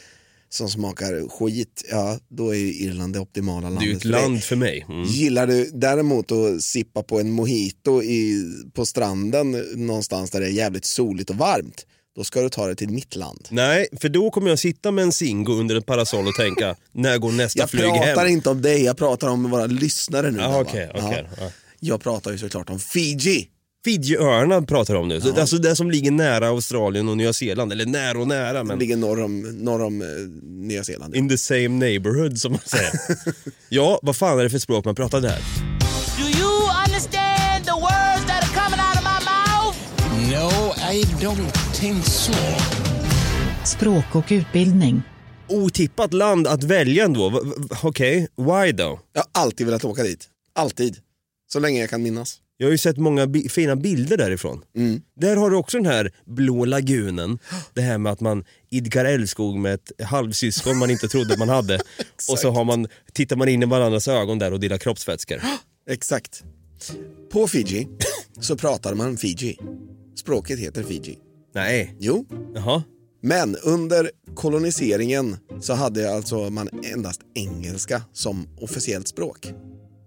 som smakar skit, ja då är ju Irland det optimala landet Det är ju ett land för mig. Mm. Gillar du däremot att sippa på en mojito i, på stranden någonstans där det är jävligt soligt och varmt, då ska du ta det till mitt land. Nej, för då kommer jag sitta med en Singo under ett parasoll och tänka, när går nästa Jag flyg hem? pratar inte om dig, jag pratar om våra lyssnare nu. Va? okej, okej, ja. Jag pratar ju såklart om Fiji. Fidjiöarna pratar om nu, Så alltså det som ligger nära Australien och Nya Zeeland, eller nära och nära men ligger norr om, norr om eh, Nya Zeeland. in the same neighborhood som man säger. ja, vad fan är det för språk man pratar där? Do you understand the words that are coming out of my mouth? No, I don't think so. Språk och utbildning. Otippat land att välja ändå, okej, why då? Jag har alltid velat åka dit. Alltid. Så länge jag kan minnas. Jag har ju sett många bi- fina bilder därifrån. Mm. Där har du också den här blå lagunen, det här med att man idkar älskog med ett halvsyskon man inte trodde man hade. och så har man, tittar man in i varandras ögon där och delar kroppsvätskor. Exakt. På Fiji så pratar man Fiji. Språket heter Fiji. Nej. Jo. Jaha. Men under koloniseringen så hade alltså man endast engelska som officiellt språk.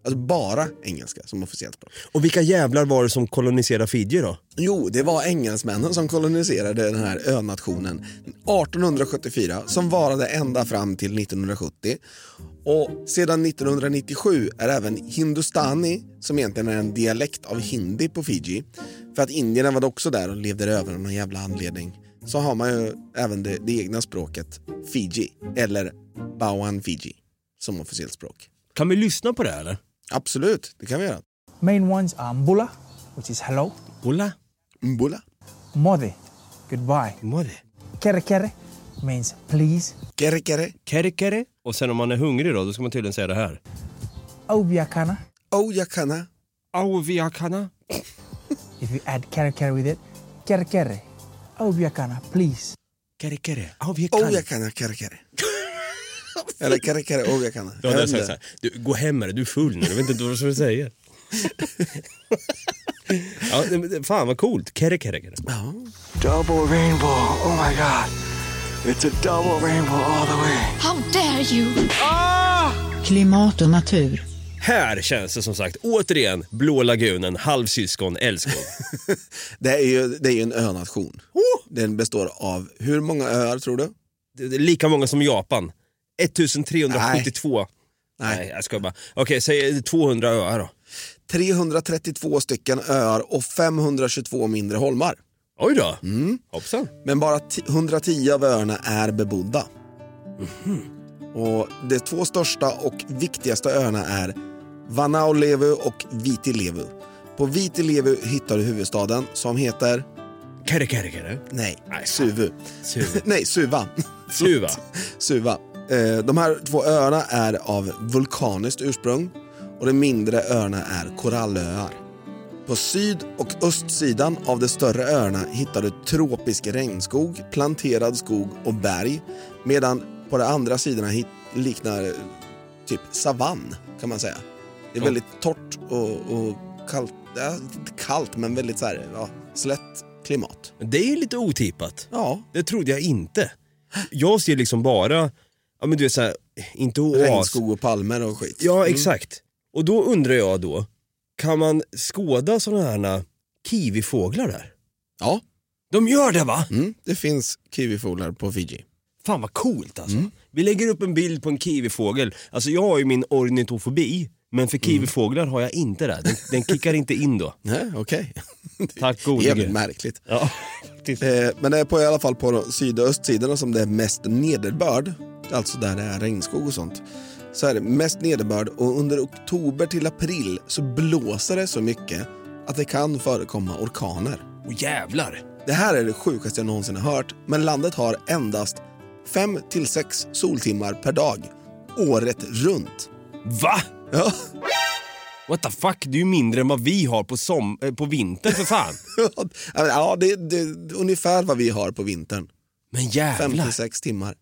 Alltså bara engelska som officiellt språk. Och vilka jävlar var det som koloniserade Fiji då? Jo, det var engelsmännen som koloniserade den här önationen 1874 som varade ända fram till 1970. Och sedan 1997 är även hindustani, som egentligen är en dialekt av hindi på Fiji, för att indierna var också där och levde över av någon jävla anledning, så har man ju även det, det egna språket Fiji, eller Bawan Fiji, som officiellt språk. Kan vi lyssna på det här, eller? Absolut, det kan vi göra. Main ones are mbula, which is hello. Bulla? Mbula. Mode, goodbye. Mode. Kere kere means please. Kere kere. Kere kere. Och sen om man är hungrig då, då ska man tydligen säga det här. Aubiakana. Aujakana. Auviakana. If you add kere kere with it, kere kere. Aubiakana, please. Kere kere. Auviakana. Aujakana kere kere. Eller kere kere aujakana. Ja, det är så här, så här. Du, gå hem med det, du är full nu, du vet inte vad du säger. ja, fan vad coolt. Kere kere kere. Double rainbow. Oh my god. It's a double rainbow all the way. How dare you! Klimat och natur. Här känns det som sagt återigen Blå lagunen, halvsyskon, älskog. Det är ju, det är ju en önation. Den består av, hur många öar tror du? Det är lika många som Japan. 1372. Nej, jag ska bara. Okej, säg 200 öar då. 332 stycken öar och 522 mindre holmar. Oj då. Mm. Hoppsan. Men bara ti- 110 av öarna är bebodda. Och de två största och viktigaste öarna är Vanaulevu och Vitilevu. På Vitilevu hittar du huvudstaden som heter... Kere kere kere. Nej, Suvu. Suvu. Nej, Suva. Suva. Suva. Eh, De här två öarna är av vulkaniskt ursprung och de mindre öarna är korallöar. På syd och östsidan av de större öarna hittar du tropisk regnskog, planterad skog och berg medan på de andra sidorna liknar eh, typ savann kan man säga. Det är väldigt torrt och, och kallt, ja, inte kallt men väldigt så här, ja, slätt klimat. Det är lite otippat. Ja. Det trodde jag inte. Jag ser liksom bara, ja men du vet såhär, inte oas. Regnskog och palmer och skit. Ja, Mm. exakt. Och då undrar jag då, kan man skåda sådana här kiwifåglar där? Ja. De gör det va? Mm, det finns kiwifåglar på Fiji. Fan vad coolt alltså. Vi lägger upp en bild på en kiwifågel. Alltså jag har ju min ornitofobi, men för kiwifåglar har jag inte det. Den, den kickar inte in då. Nej, okej. Tack gode Jävligt gud. märkligt. Ja. Eh, men det är på i alla fall på syd och östsidorna som det är mest nederbörd, alltså där det är regnskog och sånt. så är det mest nederbörd och under oktober till april så blåser det så mycket att det kan förekomma orkaner. Åh jävlar! Det här är det sjukaste jag någonsin har hört, men landet har endast 5 till 6 soltimmar per dag, året runt. Va? Ja. What the fuck, det är ju mindre än vad vi har på, som, eh, på vintern för fan. ja, det, är ungefär vad vi har på vintern. Men 5 jävlar. till 6 timmar.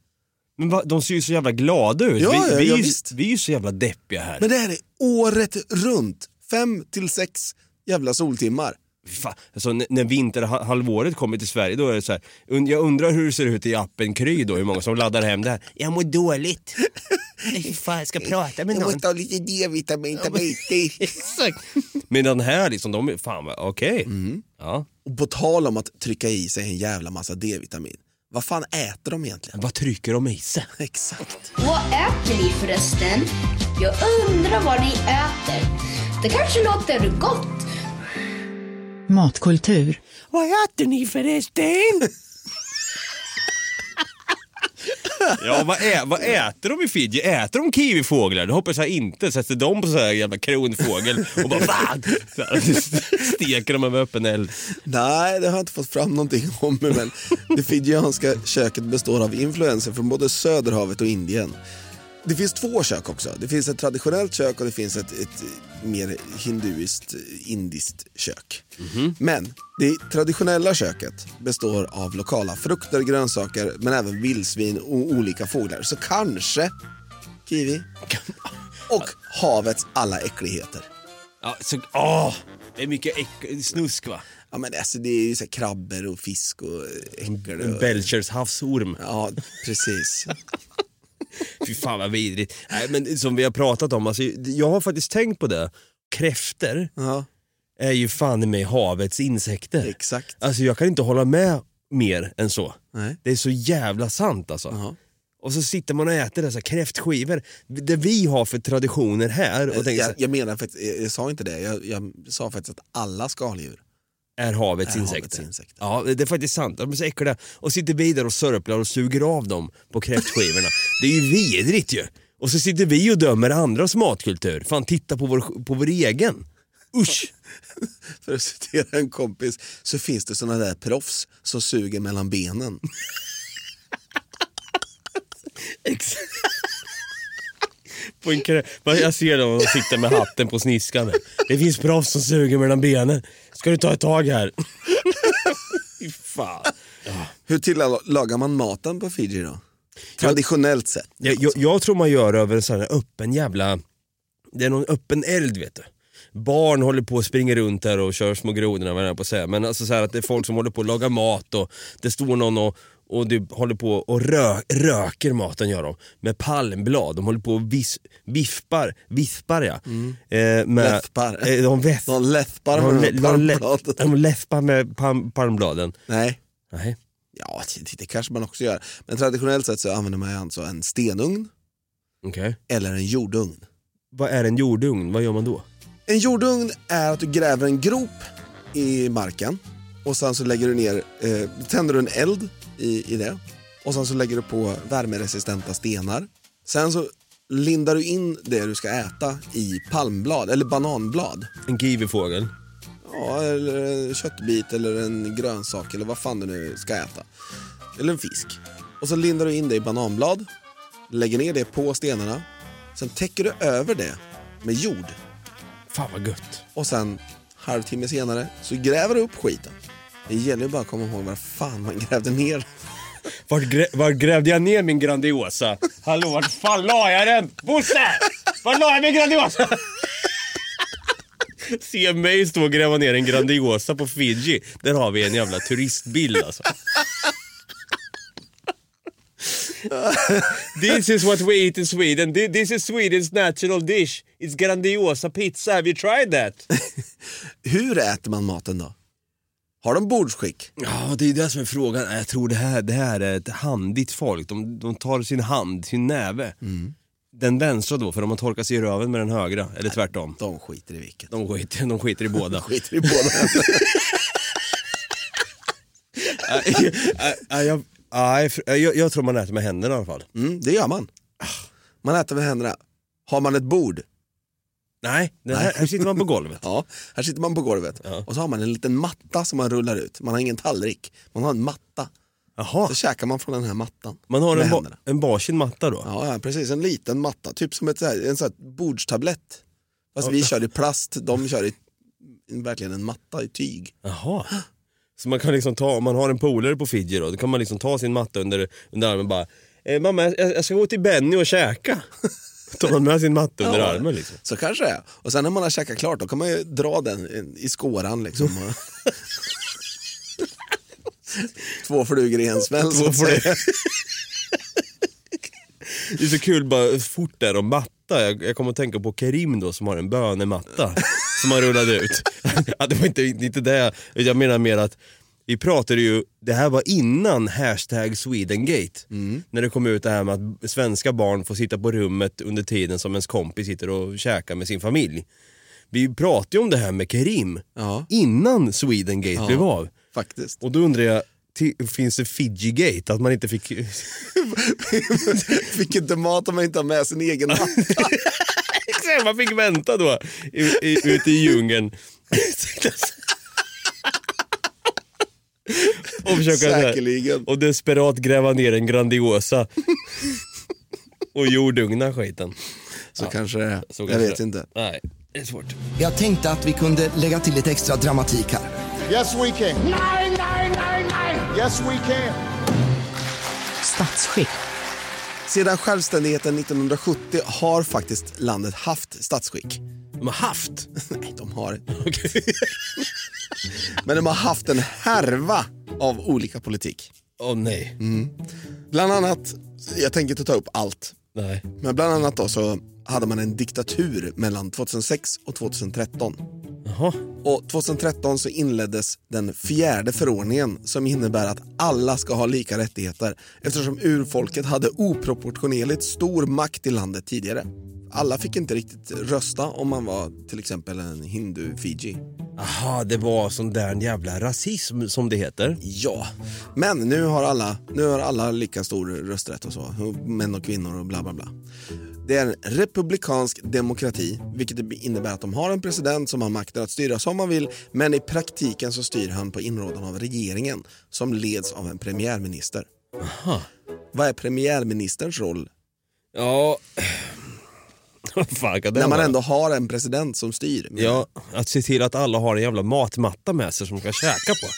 Men va, de ser ju så jävla glada ut. Ja, vi, ja, vi, ja, är ju, vi är ju så jävla deppiga här. Men det här är året runt. 5 till 6 jävla soltimmar. Fan, alltså, när vinterhalvåret kommer till Sverige då är det så här, jag undrar hur det ser ut i appen Kry då, hur många som laddar hem det här. Jag mår dåligt. Fan, jag ska prata med Jag någon. måste ha lite D-vitamin, ta mig Exakt. Men den här liksom, de är, fan okej. Ja. Och på tal om att trycka i sig en jävla massa D-vitamin. Vad fan äter de egentligen? Vad trycker de i sig? Exakt. Vad äter ni förresten? Jag undrar vad ni äter. Det kanske låter gott. Matkultur. Vad äter ni förresten? Ja, vad, ä, vad äter de i Fiji? Äter de kiwifåglar? Det hoppas jag inte. Sätter de på så här jävla kronfågel och bara fan! Så här, Steker de över öppen eld. Nej, det har jag inte fått fram någonting om. Men det fijianska köket består av influenser från både Söderhavet och Indien. Det finns två kök också. Det finns ett traditionellt kök och det finns ett, ett mer hinduiskt, indiskt kök. Men det traditionella köket består av lokala frukter, grönsaker men även vildsvin och olika fåglar. Så kanske kiwi. Och havets alla äckligheter. Ja, så, åh, det är mycket äck, snusk va? Ja men alltså det är ju så krabbor och fisk och äckel. En och- Belchers havsorm. Ja, precis. Fy fan vad vidrigt. Nej, men som vi har pratat om, alltså, jag har faktiskt tänkt på det. Kräfter är ju fan i mig havets insekter. Exakt. Alltså jag kan inte hålla med mer än så. Nej. Det är så jävla sant alltså. Och så sitter man och äter dessa kräftskivor. Det vi har för traditioner här och tänker så jag, jag menar faktiskt, jag, jag sa inte det, jag, jag sa faktiskt att alla skaldjur är havets är insekter. havets insekter. Ja, det är faktiskt sant. De är så äckliga. Och sitter vi där och sörplar och suger av dem på kräftskivorna. det är ju vidrigt ju. Och så sitter vi och dömer andras matkultur. Fan, titta på vår, på vår egen. Usch! För att citera en kompis så finns det såna där proffs som suger mellan benen. På en Men jag ser dem och sitter med hatten på sniskan. Det finns proffs som suger mellan benen. Ska du ta ett tag här? Fan. Hur tillagar man maten på Fiji då? Traditionellt sett. Jag, jag, jag tror man gör över en sån här öppen jävla... Det är någon öppen eld vet du. Barn håller på och springer runt där och kör små grodorna vad jag på att säga. Men alltså så här att det är folk som håller på att laga mat och det står någon och, och det håller på och rö, röker maten gör de. Med palmblad. De håller på och vis, vispar, vispar ja. Eh, med, Läspar. Eh, de, väs, De läspar med lä- de, läspar med palm, palmbladen. Nej. Nej. Ja, det, det kanske man också gör. Men traditionellt sett så använder man alltså en stenugn Okej. eller en jordugn. Vad är en jordugn? Vad gör man då? En jordugn är att du gräver en grop i marken och sen så lägger du ner, eh, tänder du en eld i, i det och sen så lägger du på värmeresistenta stenar. Sen så lindar du in det du ska äta i palmblad eller bananblad. En kiwifågel? Ja, eller en köttbit eller en grönsak eller vad fan du nu ska äta. Eller en fisk. Och så lindar du in det i bananblad, lägger ner det på stenarna, sen täcker du över det med jord. Fan vad gött. Och sen halvtimme senare så gräver du upp skiten. Det gäller ju bara att komma ihåg var fan man grävde ner. Vart, grä, vart grävde jag ner min Grandiosa? Hallå, vart fan la jag den? Bosse! Vart la jag min Grandiosa? Se mig stå och gräva ner en Grandiosa på Fiji. Där har vi en jävla turistbild alltså. This is what we eat in Sweden. Thi- This is Sweden's national dish. It's Grandiosa pizza. Have you tried that? Hur äter man maten då? Har de bordsskick? Ja, det är det som är frågan. Jag tror det här, det här är ett handigt folk. De, de tar sin hand, sin näve. Den vänstra då, för de har torkat sig i röven med den högra. Eller tvärtom. De skiter i vilket. De skiter, de skiter i båda. skiter i båda. Jag, nej, jag, jag tror man äter med händerna i alla fall. Mm, det gör man. Man äter med händerna. Har man ett bord? Nej, det här, här sitter man på golvet. ja, här sitter man på golvet. Och så har man en liten matta som man rullar ut. Man har ingen tallrik, man har en matta. Jaha. Så käkar man från den här mattan. Man har en, ba, en varsin matta då? Ja, ja, precis. En liten matta. Typ som ett, så här, en sån här bordstablett. Fast Ja. vi kör i plast, de kör i verkligen en matta i tyg. Jaha. Så man kan liksom ta, om man har en polare på Fiji då, då kan man liksom ta sin matta under, under armen och bara eh, Mamma jag, jag ska gå till Benny och käka. Tar man med sin matta under Ja, armen liksom. Så kanske det är. Och sen när man har käkat klart då kan man ju dra den i skåran liksom. Två flugor i en smäll så att säga. Det är så kul bara fort där om matta. Jag, jag kommer att tänka på Kerim då som har en bönematta som han rullade ut. det var inte, inte det, jag menar mer att vi pratade ju, det här var innan hashtag Swedengate. När det kom ut det här med att svenska barn får sitta på rummet under tiden som ens kompis sitter och käkar med sin familj. Vi pratade ju om det här med Kerim innan Swedengate Ja, blev av. Faktiskt. Och då undrar jag, finns det Fiji-gate? Att man inte fick... Fick inte mat om man inte har med sin egen matta. Man fick vänta då i, i, ute i djungeln. och försöka Säkerligen. och desperat gräva ner en Grandiosa. och jordugna skiten. Så kanske det är. Så Jag kanske vet det. inte. Nej, det är svårt. Jag tänkte att vi kunde lägga till lite extra dramatik här. Yes, we can. Nine, nine, nine, nine. Yes, we can. Statsskick. Sedan självständigheten 1970 har faktiskt landet haft statsskick. De har haft? Nej, de har Men de har haft en härva av olika politik. Åh oh, nej. Mm. Bland annat, jag tänker inte ta upp allt, Nej. men bland annat då så hade man en diktatur mellan 2006 och 2013. Jaha. Och 2013 så inleddes den fjärde förordningen som innebär att alla ska ha lika rättigheter eftersom urfolket hade oproportionerligt stor makt i landet tidigare. Alla fick inte riktigt rösta om man var till exempel en hindu-Fiji. Aha, det var sån där jävla rasism som det heter. Ja, men nu har alla, nu har alla lika stor rösträtt och så. Män och kvinnor och bla bla bla. Det är en republikansk demokrati, vilket innebär att de har en president som har makten att styra som man vill, men i praktiken så styr han på inrådan av regeringen som leds av en premiärminister. Aha. Vad är premiärministerns roll Ja... Fan kan det när man vara? ändå har en president som styr? Ja, att se till att alla har en jävla matmatta med sig som de kan käka på.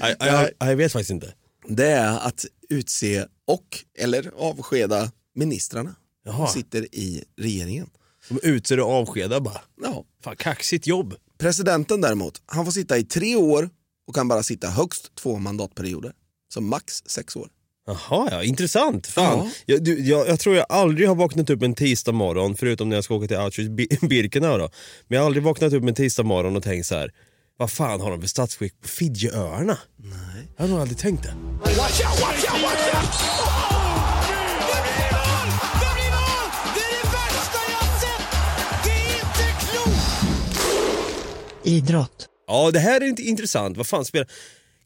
jag, jag, jag vet faktiskt inte. Det är att utse och eller avskeda ministrarna Jaha. som sitter i regeringen. De utser och avskedar bara. Ja. Fan, kaxigt jobb. Presidenten däremot, han får sitta i tre år och kan bara sitta högst två mandatperioder. Så max sex år. Jaha, ja, intressant. Fan. Ja. Jag, du, jag, jag tror jag aldrig har vaknat upp en tisdag morgon, förutom när jag ska åka till Auschwitz-Birkenau då. Men jag har aldrig vaknat upp en tisdag morgon och tänkt så här. vad fan har de för statsskick på Fidjiöarna? Nej. Jag har nog aldrig tänkt det. Watch out, watch out, watch out! Idrott. Ja, det här är inte intressant. Vad fan spelar...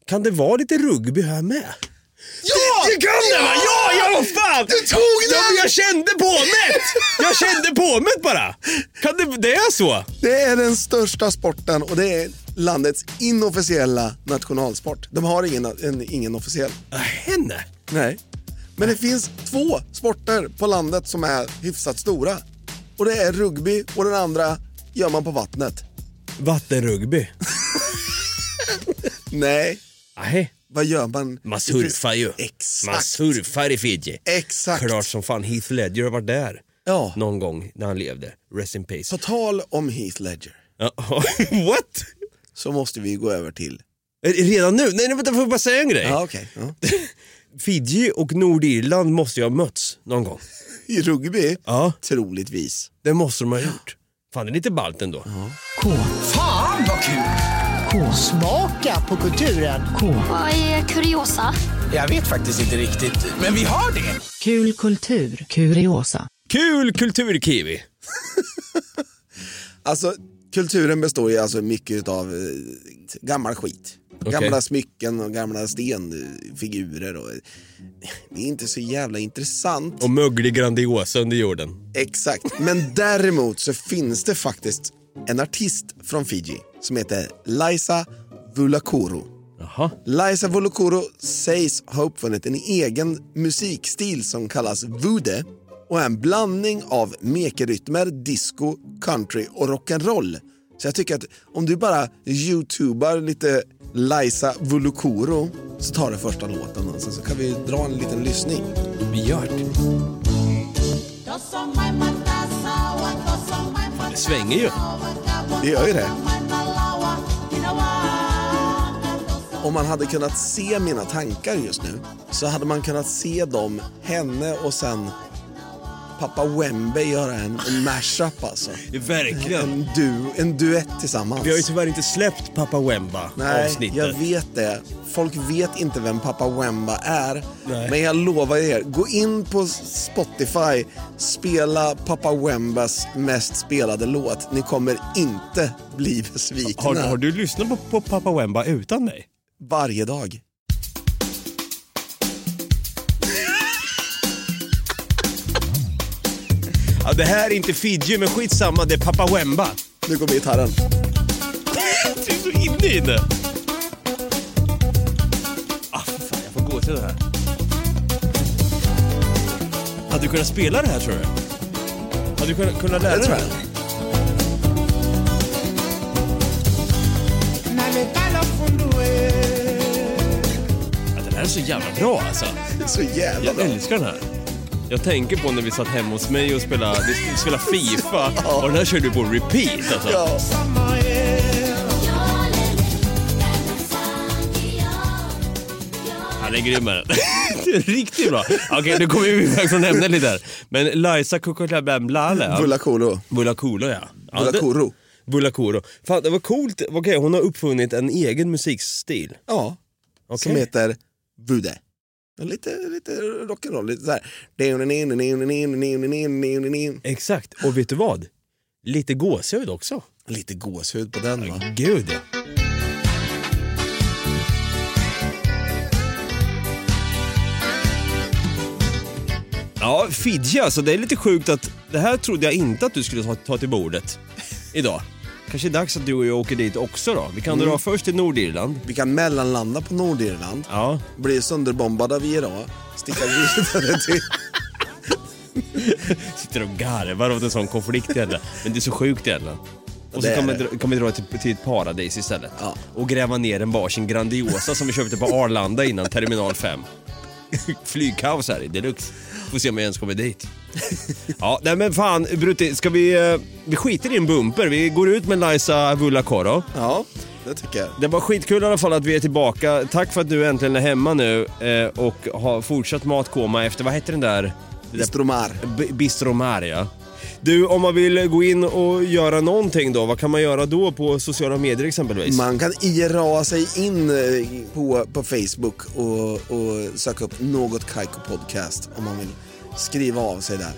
Kan det vara lite rugby här med? Ja! Det, det kan det va? Ja, ja vad fan! Du tog den! Ja, men jag kände på mig! Jag kände på mig bara! Kan det, det är så? Det är den största sporten och det är landets inofficiella nationalsport. De har ingen, en, ingen officiell. Henne? Nej. Men det finns två sporter på landet som är hyfsat stora. Och det är rugby och den andra gör man på vattnet. Vattenrugby? Nej. Nej. Vad gör man? Man surfar ju. Exakt. Man surfar i Fiji. Exakt. Klart som fan. Heath Ledger har varit där. Ja. Någon gång när han levde. Rest in peace. På tal om Heath Ledger Ja, What? så måste vi gå över till... Redan nu? Nej, nej vänta, får jag bara säga en grej? Ja, okej. Ja. Fiji och Nordirland måste ju ha mötts någon gång. I rugby? Ja. Troligtvis. Det måste de ha gjort. Fan, det är lite ballt ändå. K. Fan vad kul! K. Smaka på kulturen. K. Vad är kuriosa? Jag vet faktiskt inte riktigt, men vi har det. Kul kultur. Kuriosa. Kul kulturkiwi! Alltså, kulturen består ju alltså mycket av eh, gammal skit. Okej. Gamla smycken och gamla stenfigurer. Och, det är inte så jävla intressant. Och möglig Grandiosa under jorden. Exakt, men däremot så finns det faktiskt en artist från Fiji som heter Liza Vulakuru. Jaha. Liza Vulakuru sägs ha uppfunnit en egen musikstil som kallas vude och är en blandning av mekerytmer, disco, country och rock'n'roll. Så jag tycker att om du bara youtubar lite Liza Vulukuru så tar det första låten och sen så kan vi dra en liten lyssning. Vi gör det. Det svänger ju. Det gör ju det. Om man hade kunnat se mina tankar just nu så hade man kunnat se dem, henne och sen pappa Wembe göra en, en mashup alltså. Verkligen. En, du, en duett tillsammans. Vi har ju tyvärr inte släppt Pappa Wemba Nej, avsnittet. jag vet det. Folk vet inte vem pappa Wemba är. Nej. Men jag lovar er, gå in på Spotify, spela pappa Wembas mest spelade låt. Ni kommer inte bli besvikna. Har, har du lyssnat på, på Pappa Wemba utan mig? Varje dag. Ja, det här är inte Fiji, men skitsamma, det är Pappa Wemba. Nu kommer gitarren. du är så inne i det. Ah, för fan, jag får gåshud här. Hade du kunnat spela det här tror du? Hade du kunnat, kunnat lära Det tror dig? jag. Så jävla bra alltså. Så jävla Jag bra. älskar den här. Jag tänker på när vi satt hemma hos mig och spelade, vi spelade Fifa och den här kör du på repeat alltså. Ja. Han är grym är den. Det är Riktigt bra. Okej, nu kommer vi iväg från ämnet lite här. Men Liza Kukulabemblale. Vulakolo. Vulakolo ja. ja det-. Vulakoro. Fan det var coolt. Okej, hon har uppfunnit en egen musikstil. Ja. Okej. Som heter Vude. Lite, lite rock'n'roll, lite så här. Exakt, och vet du vad? Lite gåshud också. Lite gåshud på den va? Gud ja. Ja, Fidji alltså. Det är lite sjukt att det här trodde jag inte att du skulle ta, ta till bordet idag. Kanske är dags att du och jag åker dit också då. Vi kan Mm. dra först till Nordirland. Vi kan mellanlanda på Nordirland, Ja. bli sönderbombade av IRA, sticka vidare till... Sitter och garvar åt en sån konflikt egentligen. Men det är så sjukt egentligen. Och så Det är kan, det. dra, kan vi dra till, till ett paradis istället. Ja. Och gräva ner en varsin Grandiosa som vi köpte på Arlanda innan terminal 5. Flygkaos här i deluxe. Får se om jag ens kommer dit. ja, nej men fan Brutti, ska vi... eh, Vi skiter i en bumper. Vi går ut med Liza Vulakoro. Ja, det tycker jag. Det var skitkul i alla fall att vi är tillbaka. Tack för att du äntligen är hemma nu eh, och har fortsatt matkoma efter, vad heter den där? Bistromar. Bistromar ja. Du, om man vill gå in och göra någonting då, vad kan man göra då på sociala medier exempelvis? Man kan IRA sig in eh, på, på Facebook och, och söka upp något Kaiko podcast om man vill skriva av sig där.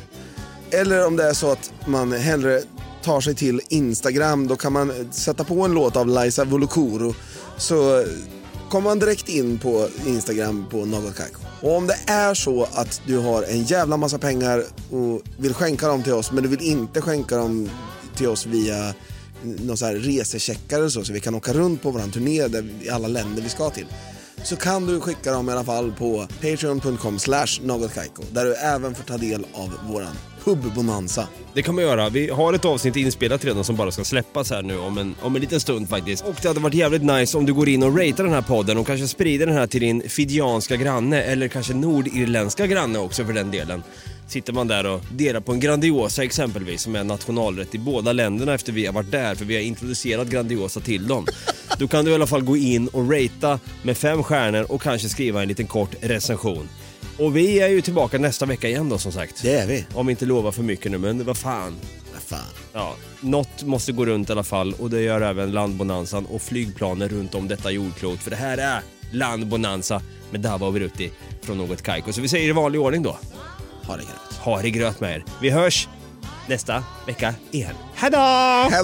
Eller om det är så att man hellre tar sig till Instagram, då kan man sätta på en låt av Liza Volokoro så kommer man direkt in på Instagram på något kajko. Och om det är så att du har en jävla massa pengar och vill skänka dem till oss men du vill inte skänka dem till oss via någon så här resecheckar och så, så vi kan åka runt på våran turné där, i alla länder vi ska till. Så kan du skicka dem i alla fall på patreon.com slash nogotkaiko där du även får ta del av våran Hubbonanza. Det kan man göra. Vi har ett avsnitt inspelat redan som bara ska släppas här nu om en, om en liten stund faktiskt. Och det hade varit jävligt nice om du går in och ratear den här podden och kanske sprider den här till din fidianska granne eller kanske nordirländska granne också för den delen. Sitter man där och delar på en Grandiosa exempelvis som är nationalrätt i båda länderna efter vi har varit där för vi har introducerat Grandiosa till dem. Då kan du i alla fall gå in och ratea med fem stjärnor och kanske skriva en liten kort recension. Och vi är ju tillbaka nästa vecka igen då som sagt. Det är vi. Om vi inte lovar för mycket nu, men vad fan. Vad fan. Ja, något måste gå runt i alla fall och det gör även landbonanzan och flygplanen runt om detta jordklot. För det här är landbonanza med Dava och Brutti från Något Kaiko. Så vi säger i vanlig ordning då. Ha det gröt. Ha det gröt med er. Vi hörs nästa vecka igen. Hejdå! Hej